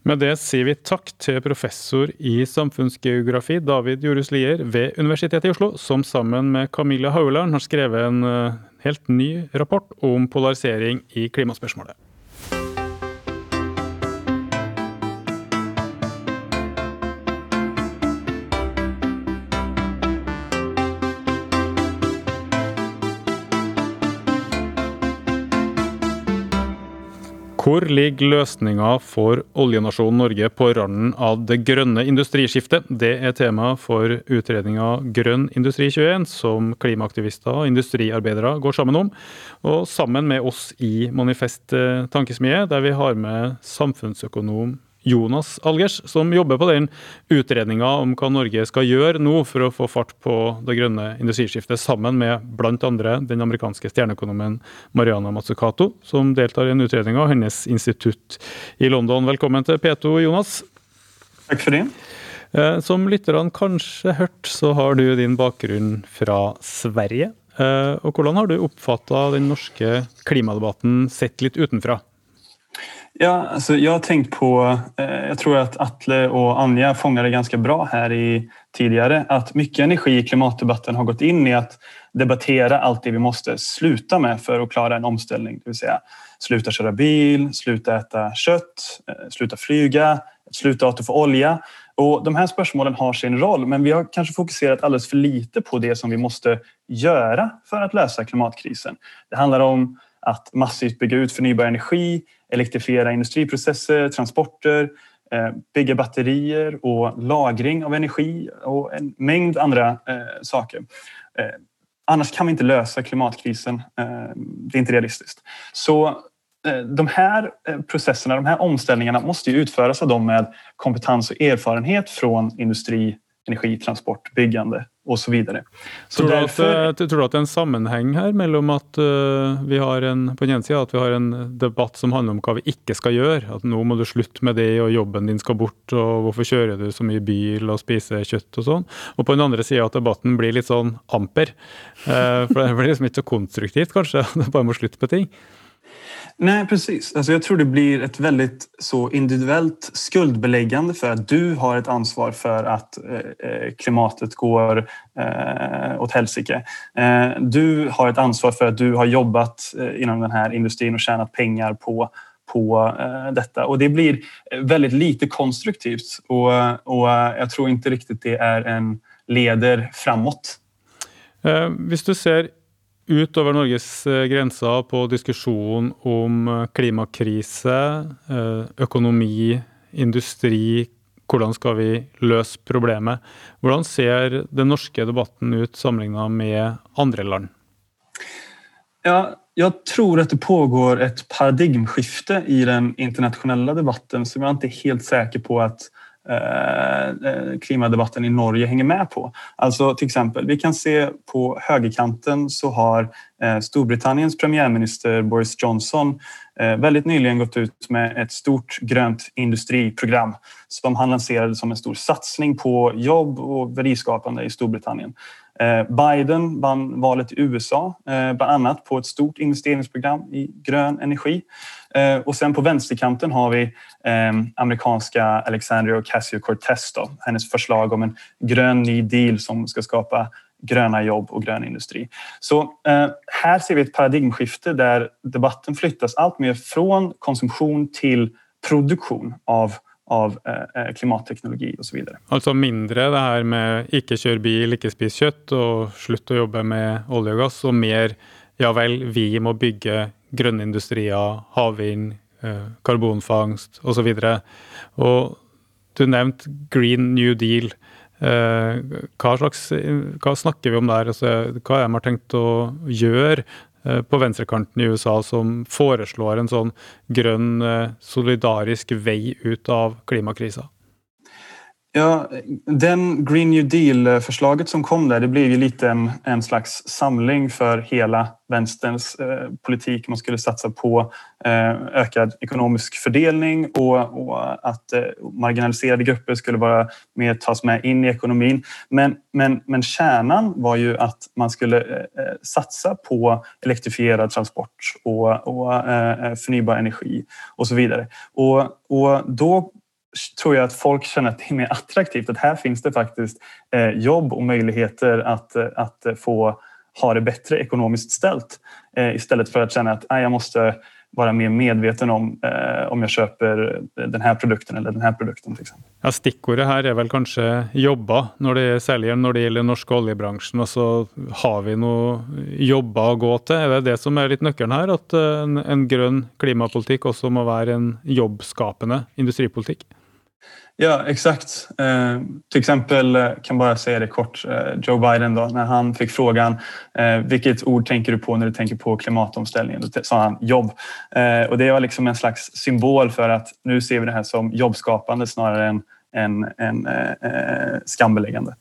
Med det sier vi takk til professor i samfunnsgeografi David Jorus Lier ved Universitetet i Oslo, som sammen med Camilla Hauland har skrevet en eh, helt ny rapport om polarisering i klimaspørsmålet. Hvor ligger løsninga for oljenasjonen Norge på randen av det grønne industriskiftet? Det er tema for utredninga Grønn industri 21, som klimaaktivister og industriarbeidere går sammen om. Og sammen med oss i Manifest tankesmie, der vi har med samfunnsøkonom Jonas Algers, som jobber på den utredninga om hva Norge skal gjøre nå for å få fart på det grønne industriskiftet, sammen med bl.a. den amerikanske stjerneøkonomen Mariana Mazzucato, som deltar i en utredning av hennes institutt i London. Velkommen til P2, Jonas. Takk for det. Eh, som lytterne kanskje hørt, så har du din bakgrunn fra Sverige. Eh, og hvordan har du oppfatta den norske klimadebatten sett litt utenfra? Ja, alltså jag har tänkt på, eh, jag tror att Atle och Anja fångade ganska bra här i, tidigare, att mycket energi i klimatdebatten har gått in i att debattera allt det vi måste sluta med för att klara en omställning. Det vill säga sluta köra bil, sluta äta kött, eh, sluta flyga, sluta återfå olja. Och de här spörsmålen har sin roll, men vi har kanske fokuserat alldeles för lite på det som vi måste göra för att lösa klimatkrisen. Det handlar om att massivt bygga ut förnybar energi, elektrifiera industriprocesser, transporter, eh, bygga batterier och lagring av energi och en mängd andra eh, saker. Eh, annars kan vi inte lösa klimatkrisen. Det är inte realistiskt. Så de här processerna, de här omställningarna måste utföras av dem med kompetens och erfarenhet från industri, energi, transport, byggande videre. Tror, derfor, at, tror, du at, det er en sammenheng her mellom at uh, vi har en på den ene siden, at vi har en debatt som handler om hva vi ikke skal gjøre? At nå må du slutte med det, og jobben din skal bort, og hvorfor kjører du så mye bil og spiser kjøtt og sånn? Og på den andre sida at debatten blir litt sånn amper. Uh, for det blir liksom ikke så konstruktivt, kanskje. Det bare må slutte med ting. Nej, precis. Alltså jag tror det blir ett väldigt så individuellt skuldbeläggande för att du har ett ansvar för att eh, eh, klimatet går eh, åt helsike. Eh, du har ett ansvar för att du har jobbat eh, inom den här industrin och tjänat pengar på på eh, detta och det blir väldigt lite konstruktivt och, och jag tror inte riktigt det är en leder framåt. Eh, hvis du ser utover Norges eh, grenser på diskusjon om eh, klimakrise, eh, økonomi, industri. Hvordan skal vi løse problemet? Hvordan ser den norske debatten ut sammenlignet med andre land? Ja, jeg tror at det pågår et paradigmskifte i den internasjonale debatten som jeg ikke er helt sikker på at klimadebatten i Norge henger med på. Alltså till exempel, vi kan se på högerkanten så har eh, Storbritanniens premiärminister Boris Johnson veldig nyligen gått ut med ett stort grönt industriprogram som han lanserade som en stor satsning på jobb och värdeskapande i Storbritannien. Biden vann valet i USA, bland annat på ett stort investeringsprogram i grön energi. Och sen på vänsterkanten har vi amerikanska Alexandria Ocasio-Cortez, hennes förslag om en grön ny deal som ska skapa gröna jobb och grön industri. Så eh, här ser vi ett paradigmskifte där debatten flyttas allt mer från konsumtion till produktion av av eh, eh klimatteknologi och så vidare. Alltså mindre det här med ikke kjør bil, ikke spis kjøtt og slutt å jobbe med olje og gass, og mer ja vel, vi må bygge grønne industrier, havvind, eh, karbonfangst osv. Du nevnte Green New Deal. Eh, hva, slags, hva snakker vi om der? Altså, hva er det man har tenkt å gjøre eh, på venstrekanten i USA som foreslår en sånn grønn, solidarisk vei ut av klimakrisa? Ja, den Green New Deal-förslaget som kom där, det blev ju lite en, en slags samling för hela vänsterns eh, politik. Man skulle satsa på eh, ökad ekonomisk fördelning och, och att eh, marginaliserade grupper skulle vara med, tas med in i ekonomin. Men, men, men kärnan var ju att man skulle eh, eh, satsa på elektrifierad transport och, och eh, förnybar energi och så vidare. Och, och tror jag att folk känner att det är mer attraktivt. Att här finns det faktiskt eh, jobb och möjligheter att, eh, att få ha det bättre ekonomiskt ställt eh, istället för att känna att jag måste mer medveten om eh, om jag kjøper den här produkten eller den här produkten. Ja, Stikkordet her er vel kanskje jobber, når det, særlig når det gjelder norsk oljebransjen. Og så har vi noe jobber å gå til. Er det det som er litt nøkkelen her? At en, en grønn klimapolitikk også må være en jobbskapende industripolitikk? Ja, exakt. Eh, till exempel eh, kan bara säga det kort. Eh, Joe Biden då, när han fick frågan eh, vilket ord tänker du på när du tänker på klimatomställningen? Då sa han jobb. Eh, och det var liksom en slags symbol för att nu ser vi det här som jobbskapande snarare än, än, än eh, skambeläggande.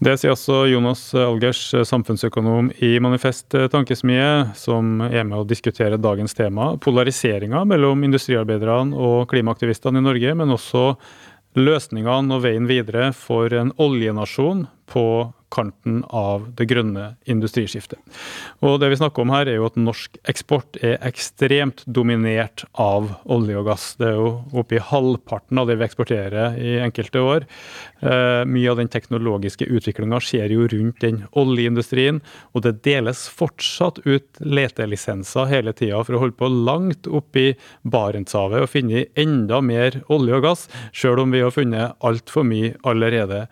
Det sier også Jonas Algers, samfunnsøkonom i Manifest Tankesmie, som er med å diskutere dagens tema, polariseringa mellom industriarbeiderne og klimaaktivistene i Norge, men også løsningene og veien videre for en oljenasjon på kanten av det grønne industriskiftet. Og det vi snakker om her er jo at norsk eksport er ekstremt dominert av olje og gass. Det er jo oppi halvparten av det vi eksporterer i enkelte år. Eh, mye av den teknologiske utviklinga skjer jo rundt den oljeindustrien, og det deles fortsatt ut letelisenser hele tida for å holde på langt oppi Barentshavet og finne enda mer olje og gass, sjøl om vi har funnet altfor mye allerede.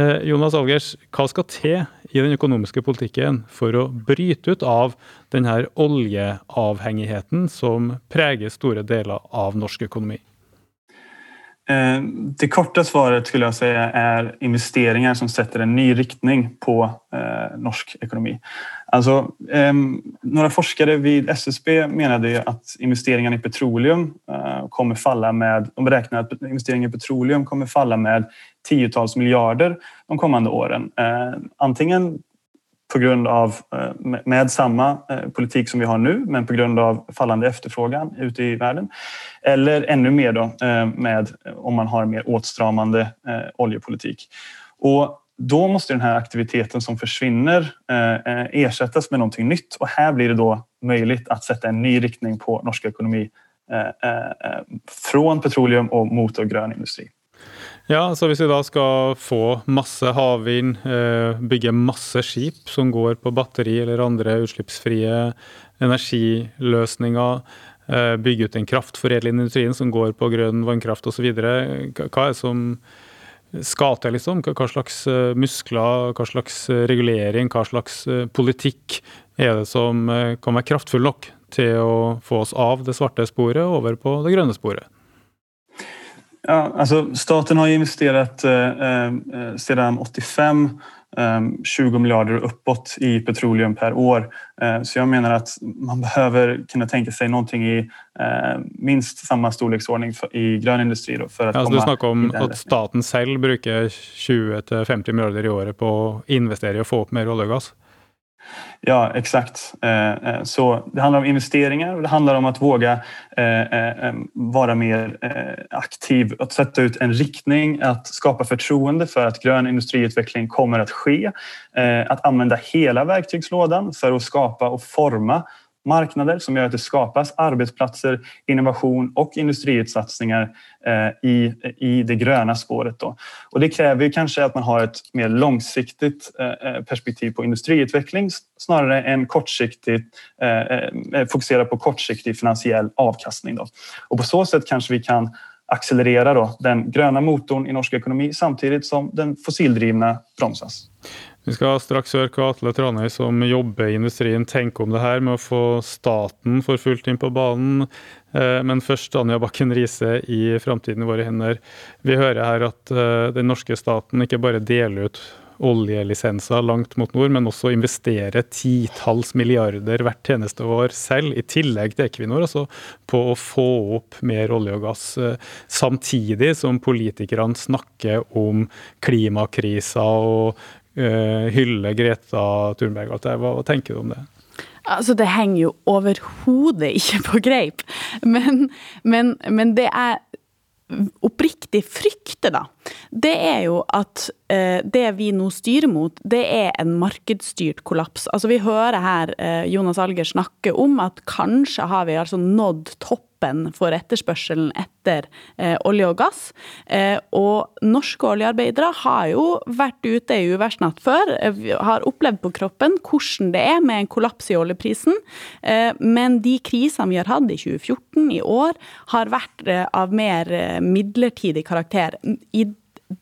Eh, Jonas Algers, hva skal skal til i den økonomiske politikken for å bryte ut av denne oljeavhengigheten som preger store deler av norsk økonomi? Eh, det korte svaret skulle jeg si er investeringer som setter en ny riktning på eh, norsk økonomi. Altså, eh, noen forskere vid SSB mener at investeringene i petroleum eh, kommer falle med, de beräknar at investeringar i petroleum kommer falle med tiotals miljarder de kommande åren. Eh, antingen på eh, med samma politikk politik som vi har nu, men på grund av fallande efterfrågan ute i världen. Eller ännu mer då med om man har mer åtstramande oljepolitik. Och då måste den aktiviteten som försvinner ersättas med någonting nytt och här blir det då möjligt att sätta en ny riktning på norsk ekonomi från petroleum och mot grön industri. Ja, så Hvis vi da skal få masse havvind, eh, bygge masse skip som går på batteri eller andre utslippsfrie energiløsninger, eh, bygge ut den kraftforedlende industrien som går på grønn vannkraft osv., hva er det som skal til? liksom? Hva slags eh, muskler, hva slags regulering, hva slags politikk er det som kan være kraftfull nok til å få oss av det svarte sporet over på det grønne sporet? Ja, alltså staten har investerat eh, eh, sedan 85 eh, 20 miljarder uppåt i petroleum per år. Eh, så jag menar att man behöver kunna tänka sig någonting i eh, minst samma storleksordning för, i grön industri. Då, för att ja, komma du snakker om at staten selv bruker 20-50 milliarder i året på å investere i å få opp mer olje og gass? Ja, exakt. Eh, eh, så det handlar om investeringar och det handlar om att våga eh, vara mer aktiv, att sätta ut en riktning, att skapa förtroende för att grön industriutveckling kommer att ske. Att använda hela verktygslådan för att skapa och forma marknader som gör att det skapas arbetsplatser, innovation och industriutsatsningar eh, i, i det gröna spåret. Då. Och det kräver ju kanske att man har ett mer långsiktigt eh, eh, perspektiv på industriutveckling snarare än kortsiktigt fokusera på kortsiktig finansiell avkastning. Då. Och på så sätt kanske vi kan accelerera då, den gröna motorn i norsk ekonomi samtidig som den fossildrivna bromsas. Vi skal straks høre hva Atle Tranøy, som jobber i industrien, tenker om det her med å få staten for fullt inn på banen. Eh, men først Anja Bakken Riise i Framtiden i våre hender. Vi hører her at eh, den norske staten ikke bare deler ut oljelisenser langt mot nord, men også investerer titalls milliarder hvert eneste år selv, i tillegg til Equinor, altså på å få opp mer olje og gass. Eh, samtidig som politikerne snakker om klimakrisa og hylle Greta Thunberg. Hva, hva tenker du om det? Altså, Det henger jo overhodet ikke på greip. Men, men, men det jeg oppriktig frykter, da, det er jo at eh, det vi nå styrer mot, det er en markedsstyrt kollaps. Altså Vi hører her eh, Jonas Alger snakke om at kanskje har vi altså nådd topp toppen for etterspørselen etter eh, olje og gass. Eh, og norske oljearbeidere har jo vært ute i uværsnatt før, eh, har opplevd på kroppen hvordan det er med en kollaps i oljeprisen. Eh, men de krisene vi har hatt i 2014, i år, har vært eh, av mer eh, midlertidig karakter. I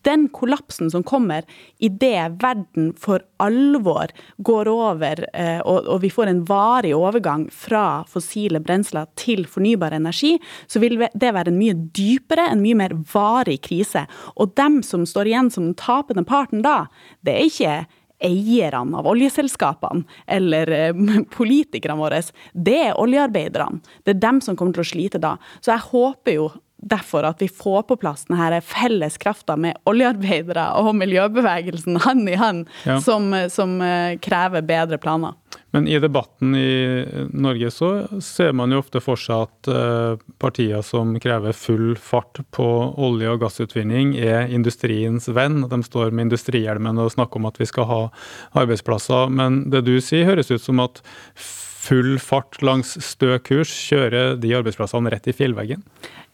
den kollapsen som kommer idet verden for alvor går over, eh, og, vi får en varig overgang fra fossile brensler til fornybar energi, så vil det være en mye dypere, en mye mer varig krise. Og dem som står igjen som den tapende parten da, det er ikke eierne av oljeselskapene eller eh, politikerne våre, det er oljearbeiderne. Det er dem som kommer til å slite da. Så jeg håper jo derfor at vi får på plass denne felles krafta med oljearbeidere og miljøbevegelsen hand i hand, ja. som, som, eh, krever bedre planer. Men i debatten i Norge så ser man jo ofte for seg at uh, partier som krever full fart på olje- og gassutvinning, er industriens venn. De står med industrihjelmen og snakker om at vi skal ha arbeidsplasser. Men det du sier, høres ut som at full fart langs stø kurs kjøre de arbeidsplassene rett i fjellveggen?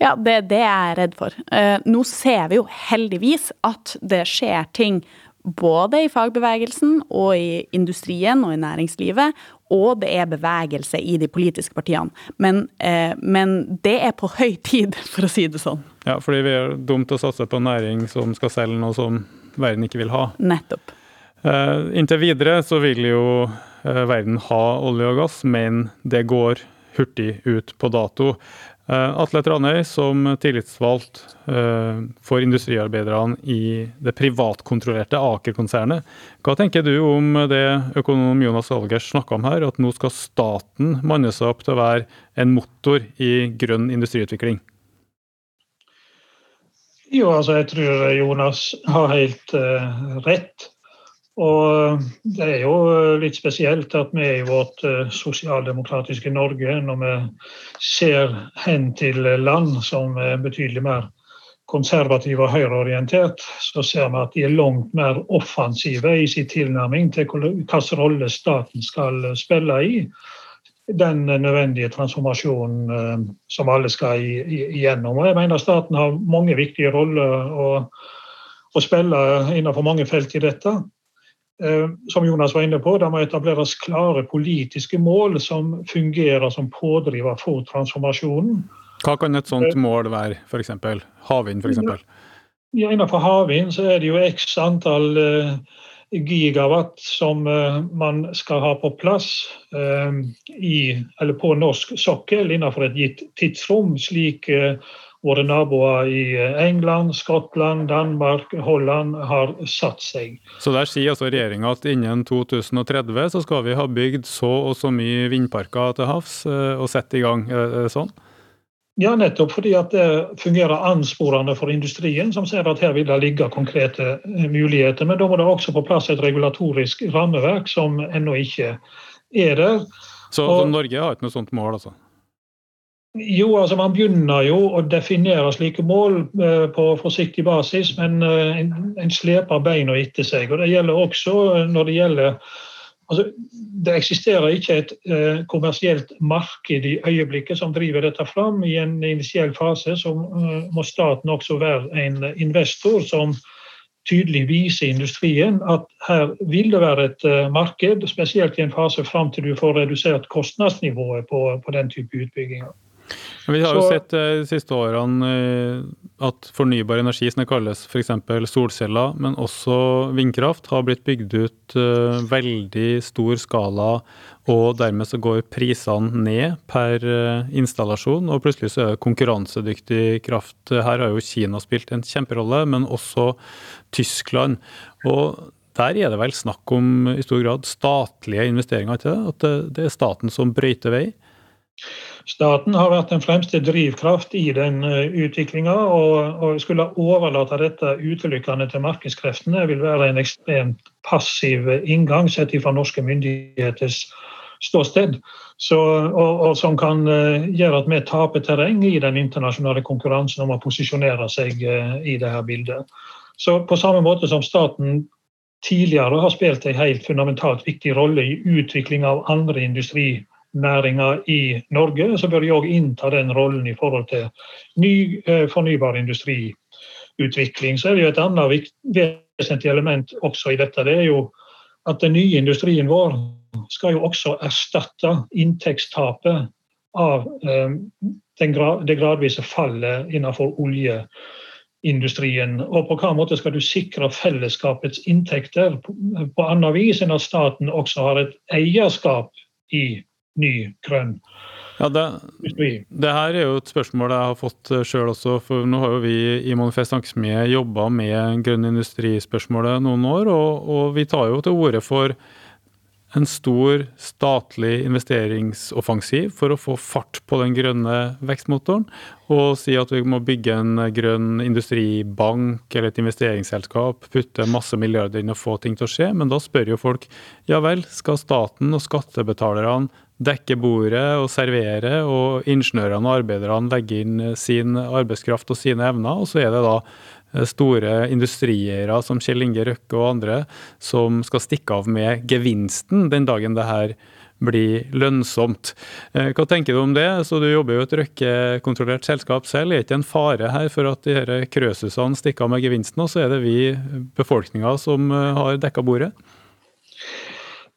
Ja, det er det jeg er redd for. Uh, nå ser vi jo heldigvis at det skjer ting både i fagbevegelsen og i industrien og i næringslivet, og det er bevegelse i de politiske partiene. Men, eh, men det er på høy tid, for å si det sånn. Ja, fordi vi er dumt å satse på næring som skal selge noe som verden ikke vil ha. Nettopp. Eh, inntil videre så vil jo Eh, verden ha olje og gass, men det går hurtig ut på dato. Eh, Atle Tranøy, som tillitsvalgt eh, for industriarbeiderne i det privatkontrollerte Aker-konsernet. Hva tenker du om det økonom Jonas Algers snakka om her, at nå skal staten manne seg opp til å være en motor i grønn industriutvikling? Jo, altså jeg tror Jonas har helt uh, rett. Og det er jo litt spesielt at vi er i vårt eh, sosialdemokratiske Norge, når vi ser hen til land som er betydelig mer konservative og høyreorientert, så ser vi at de er langt mer offensive i sin tilnærming til hvilken rolle staten skal spille i den nødvendige transformasjonen eh, som alle skal igjennom. Og jeg mener staten har mange viktige roller å, å spille innenfor mange felt i dette. Eh, som Jonas var inne på, det må etableres klare politiske mål som fungerer som pådriver for transformasjonen. Hva kan et sånt eh, mål være, f.eks.? Havvind, f.eks.? Ja, innenfor havvind så er det jo x antall eh, gigawatt som man skal ha på plass i, på norsk sokkel innenfor et gitt tidsrom, slik Våre naboer i England, Skottland, Danmark, Holland har satt seg. Så der sier altså regjeringa at innen 2030 så skal vi ha bygd så og så mye vindparker til havs eh, og sette i gang, sånn? Ja, nettopp fordi at det fungerer ansporende for industrien, som ser at her vil det ligge konkrete eh, muligheter. Men da må det også på plass et regulatorisk rammeverk som ennå ikke er der. Så, og, så Norge har ikke noe sånt mål, altså? Jo, altså man begynner jo å definere slike mål eh, på forsiktig basis, men eh, en, en sleper beina etter seg. og Det gjelder også når det gjelder Altså, det eksisterer ikke et eh, kommersielt marked i øyeblikket som driver dette fram. I en initiell fase så eh, må staten også være en investor som tydelig viser industrien at her vil det være et eh, marked, spesielt i en fase fram til du får redusert kostnadsnivået på, på den type utbygginger. Vi har jo sett eh, de siste årene eh, at fornybar energi, som det kalles f.eks. solceller, men også vindkraft, har blitt bygd ut uh, veldig stor skala, og dermed så går prisene ned per installasjon, og plutselig så er det konkurransedyktig kraft. Her har jo Kina spilt en kjemperolle, men også Tyskland. Og der er det vel snakk om i stor grad statlige investeringer, ikke det? At det, det er staten som brøyter vei? Staten har vært den fremste drivkraft i den eh, utviklinga. Og, skulle overlate dette utelukkende til markedskreftene vil være en ekstremt passiv inngang sett fra norske myndigheters ståsted. Så, og, og, som kan uh, gjøre at vi taper terreng i den internasjonale konkurransen om å posisjonere seg uh, i dette bildet. Så på samme måte som staten tidligere har spilt en helt fundamentalt viktig rolle i utvikling av andre industri næringa i Norge, så bør de òg innta den rollen i forhold til ny eh, fornybar industriutvikling. Så er det jo et annet vesentlig element også i dette. Det er jo at den nye industrien vår skal jo også erstatte inntektstapet av eh, det gradvise fallet innenfor oljeindustrien. Og på hva måte skal du sikre fellesskapets inntekter på annet vis enn at staten også har et eierskap i ny, grønn ja, det, det, her er jo et spørsmål jeg har fått eh, sjøl også. For nå har jo vi i Manifest Ankesmie jobba med grønn industri-spørsmålet noen år. Og, og, vi tar jo til orde for en stor statlig investeringsoffensiv for å få fart på den grønne vekstmotoren. Og si at vi må bygge en grønn industribank eller et investeringsselskap, putte masse milliarder inn og få ting til å skje. Men da spør jo folk ja vel, skal staten og skattebetalerne dekke bordet og servere, og ingeniørene og arbeiderne legger inn sin arbeidskraft og sine evner. Og så er det da eh, store industrieiere som Kjell Inge Røkke og andre som skal stikke av med gevinsten den dagen det her blir lønnsomt. Eh, hva tenker du om det? Så Du jobber jo i et Røkke-kontrollert selskap selv. Er det ikke en fare her for at de her krøsusene stikker av med gevinsten, og så er det vi befolkninga som eh, har dekka bordet?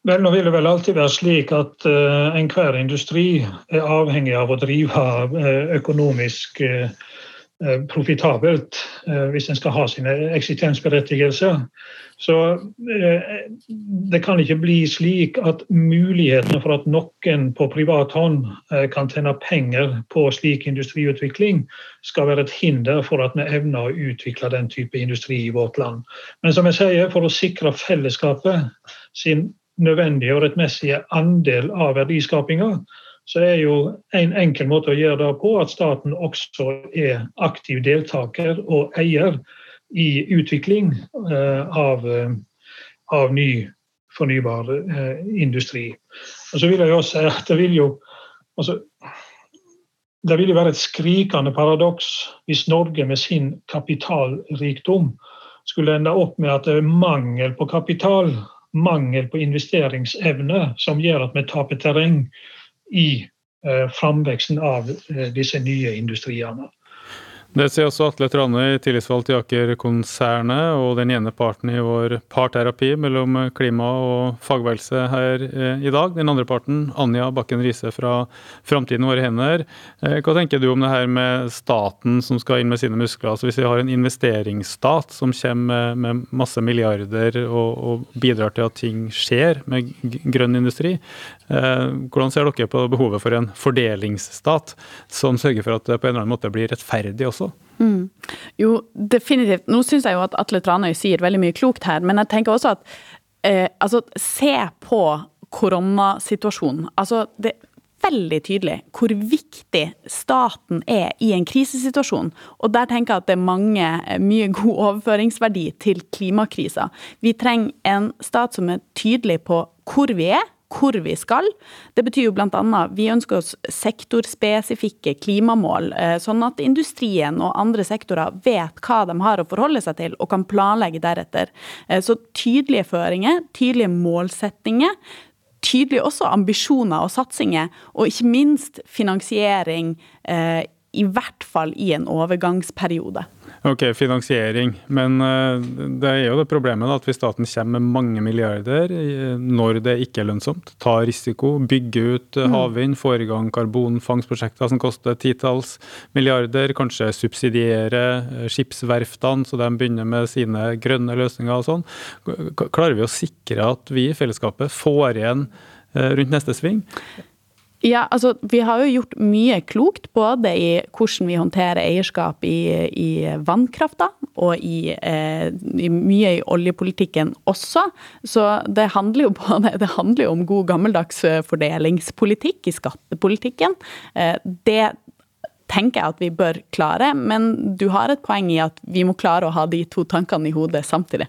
Vel, nå vil det vel alltid være slik at uh, enhver industri er avhengig av å drive uh, økonomisk uh, profitabelt hvis en skal ha sine eksistensberettigelser. Så det kan ikke bli slik at mulighetene for at noen på privat hånd kan tjene penger på slik industriutvikling, skal være et hinder for at vi evner å utvikle den type industri i vårt land. Men som jeg sier, for å sikre fellesskapet sin nødvendige og rettmessige andel av verdiskapinga, så er jo en enkel måte å gjøre det på at staten også er aktiv deltaker og eier i utvikling eh, av, eh, av ny fornybar eh, industri. Og så vil jeg jo si at det vil jo altså, det vil jo være et skrikende paradoks hvis Norge med sin kapitalrikdom skulle ende opp med at det er mangel på kapital mangel på investeringsevne som gjør at vi taper terreng i eh, framveksten av eh, disse nye industriene. Det sier også Atle Tranøy, tillitsvalgt i Aker-konsernet, og den ene parten i vår parterapi mellom klima og fagbevegelse her eh, i dag. Den andre parten, Anja Bakken Riise fra Framtiden våre hender. Eh, hva tenker du om det her med staten som skal inn med sine muskler? Altså Hvis vi har en investeringsstat som kommer med masse milliarder og, og bidrar til at ting skjer med grønn industri, eh, hvordan ser dere på behovet for en fordelingsstat som sørger for at det på en eller annen måte blir rettferdig også? Mm. Jo, definitivt. Nå syns jeg jo at Atle Tranøy sier veldig mye klokt her, men jeg tenker også at eh, altså, se på koronasituasjonen. Altså, det er veldig tydelig hvor viktig staten er i en krisesituasjon. Og der tenker jeg at det er mange, mye god overføringsverdi til klimakrisa. Vi trenger en stat som er tydelig på hvor vi er, hvor vi skal. Det betyr jo bl.a. vi ønsker oss sektorspesifikke klimamål, eh, sånn at industrien og andre sektorer vet hva de har å forholde seg til, og kan planlegge deretter. Eh, så tydelige føringer, tydelige målsettinger. Tydelige også ambisjoner og satsinger, og ikke minst finansiering, eh, i hvert fall i en overgangsperiode. Ok, finansiering. Men uh, det er jo det problemet at hvis staten kommer med mange milliarder når det ikke er lønnsomt, tar risiko, bygger ut uh, havvind, får i gang karbonfangstprosjekter som koster titalls milliarder, kanskje subsidiere uh, skipsverftene så de begynner med sine grønne løsninger og sånn, klarer vi å sikre at vi i fellesskapet får igjen rundt neste sving? Ja, altså Vi har jo gjort mye klokt, både i hvordan vi håndterer eierskap i, i vannkrafta, og i, eh, i, mye i oljepolitikken også. Så det handler jo både det handler om god gammeldags fordelingspolitikk i skattepolitikken. Eh, det tenker jeg at vi bør klare, men du har et poeng i at vi må klare å ha de to tankene i hodet samtidig.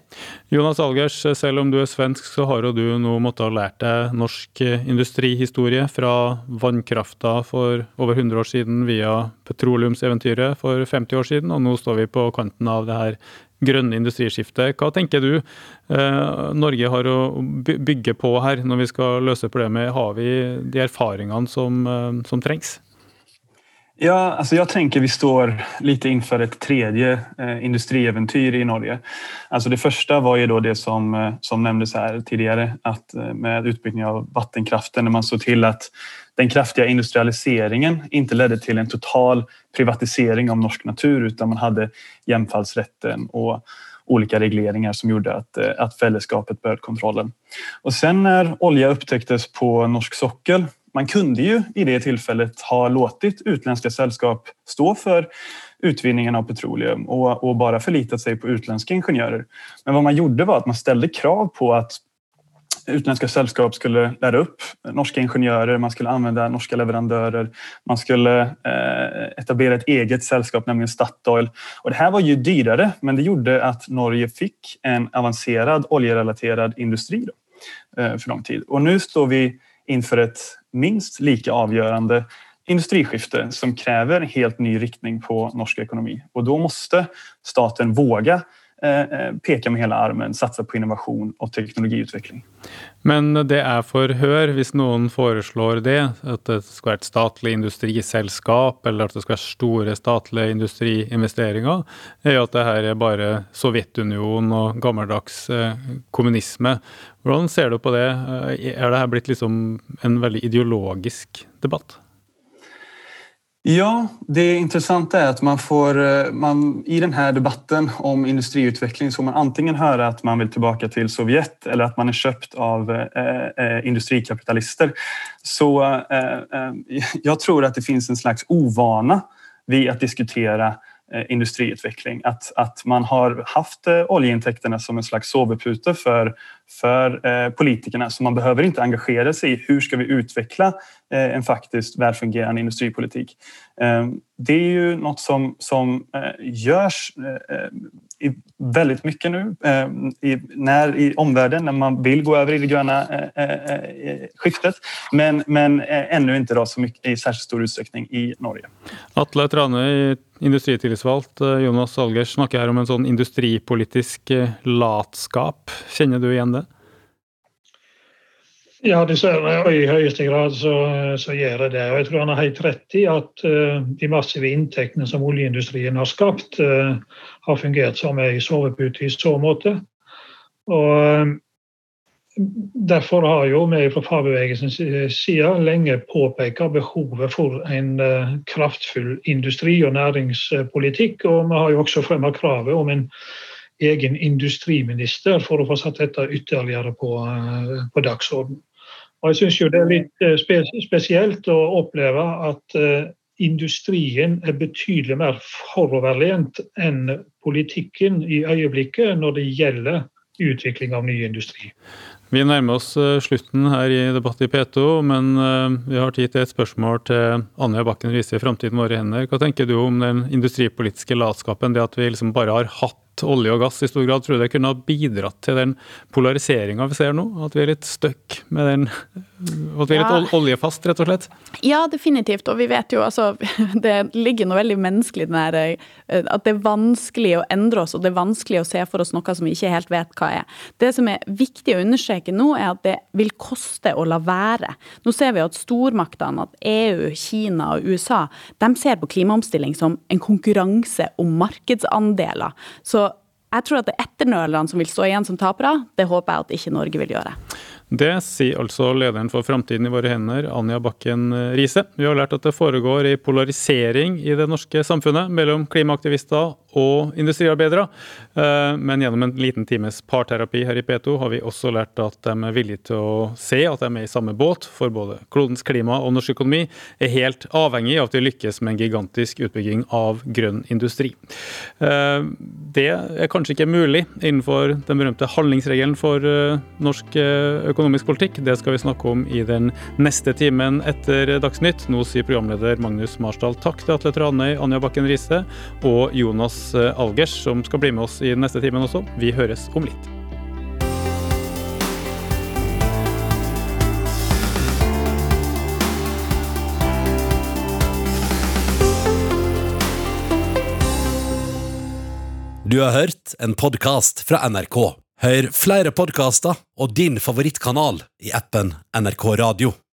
Jonas Algers, selv om du er svensk, så har jo du nå måttet ha lært deg norsk industrihistorie fra vannkrafta for over 100 år siden via petroleumseventyret for 50 år siden, og nå står vi på kanten av det her grønne industriskiftet. Hva tenker du eh, Norge har å bygge på her når vi skal løse problemet? Har vi de erfaringene som, eh, som trengs? Ja, alltså jag tänker vi står lite inför ett tredje eh, industrieventyr i Norge. Alltså det första var ju det som, eh, som nämndes här tidigare, att eh, med utbyggnad av vattenkraften när man såg till att den kraftiga industrialiseringen inte ledde till en total privatisering av norsk natur utan man hade jämfallsrätten och olika regleringar som gjorde att, eh, att fällesskapet började kontrollen. Och sen när olja upptäcktes på norsk sockel man kunde ju i det tillfället ha låtit utländska sällskap stå för utvinningen av petroleum och, och, bara förlitat sig på utländska ingenjörer. Men vad man gjorde var att man ställde krav på att utländska sällskap skulle lära upp norska ingenjörer, man skulle använda norska leverandører, man skulle eh, etablera ett eget sällskap, nämligen Statoil. Och det här var ju dyrare, men det gjorde att Norge fick en avancerad oljerelaterad industri då, eh, för lång tid. Och nu står vi inför ett minst lika avgjørende industriskifte som kräver helt ny riktning på norsk ekonomi. Och då måste staten våga eh, eh, med hele armen, satser på innovasjon og teknologiutvikling. Men det er forhør hvis noen foreslår det, at det skal være et statlig industriselskap, eller at det skal være store statlige industriinvesteringer, er jo at det her er bare Sovjetunionen og gammeldags eh, kommunisme. Hvordan ser du på det? Er det her blitt liksom en veldig ideologisk debatt? Ja, det intressanta är att man får, eh, man, i denne debatten om industriutveckling så får man antingen höra att man vill tillbaka till Sovjet eller att man är köpt av eh, eh industrikapitalister. Så eh, eh, jag tror att det finns en slags ovana vid att diskutera industriutveckling. Att, att man har haft eh, oljeintäkterna som en slags sovepute för, för eh, politikerna så man behöver inte engagera sig i hur ska vi utveckla en faktiskt välfungerande industripolitik. Det är ju något som, som görs i väldigt mycket nu i, när, i omvärlden när man vill gå över i det gröna skiftet men, men ännu inte då så mycket, i särskilt stor utsträckning i Norge. Atle Trane Industritillitsvalgt eh, Jonas Algers snakker her om en sånn industripolitisk eh, latskap. Kjenner du igjen det? Ja, dessverre. Og i høyeste grad så, så gjør det det. Og jeg tror han har helt rett i at uh, de massive inntektene som oljeindustrien har skapt, uh, har fungert som ei sovepute i så måte. Og Derfor har jo vi fra fagbevegelsens side lenge påpekt behovet for en eh, kraftfull industri- og næringspolitikk. Og vi har jo også fremmet kravet om en egen industriminister for å få satt dette ytterligere på, eh, på dagsorden. Og jeg syns det er litt eh, spesielt å oppleve at industrien er betydelig mer foroverlent enn politikken i øyeblikket når det gjelder utvikling av ny industri. Vi nærmer oss eh, slutten her i Debatt i P2, men eh, vi har tid til et spørsmål til Anja Bakken Riise i Framtiden våre hender. Hva tenker du om den industripolitiske latskapen, det at vi liksom bare har hatt olje og gass i stor grad, tror det kunne ha bidratt til den polariseringa vi ser nå? At vi er litt stuck med den At vi er litt ja. oljefast, rett og slett? Ja, definitivt. Og vi vet jo altså Det ligger noe veldig menneskelig i den her eh, At det er vanskelig å endre oss, og det er vanskelig å se for oss noe som vi ikke helt vet hva er. Det som er viktig å understreke nå, er at det vil koste å la være. Nå ser vi at stormaktene, at EU, Kina og USA, de ser på klimaomstilling som en konkurranse om markedsandeler. Så jeg tror at det er etternølerne som vil stå igjen som tapere. Det håper jeg at ikke Norge vil gjøre. Det sier altså lederen for Framtiden i våre hender, Anja Bakken Riise. Vi har lært at det foregår i polarisering i det norske samfunnet mellom klimaaktivister og industriarbeidere. Eh, men gjennom en liten times parterapi her i P2 har vi også lært at de er villige til å se at de er i samme båt, for både klodens klima og norsk økonomi er helt avhengig av at vi lykkes med en gigantisk utbygging av grønn industri. Eh, det er kanskje ikke mulig innenfor den berømte handlingsregelen for eh, norsk økonomisk politikk. Det skal vi snakke om i den neste timen etter Dagsnytt. Nå sier programleder Magnus Marsdal takk til Atle Tranøy, Anja Bakken Riise og Jonas Algers, som skal bli med oss i neste timen også. Vi høres om litt. Du har hørt en podkast fra NRK. Hør flere podkaster og din favorittkanal i appen NRK Radio.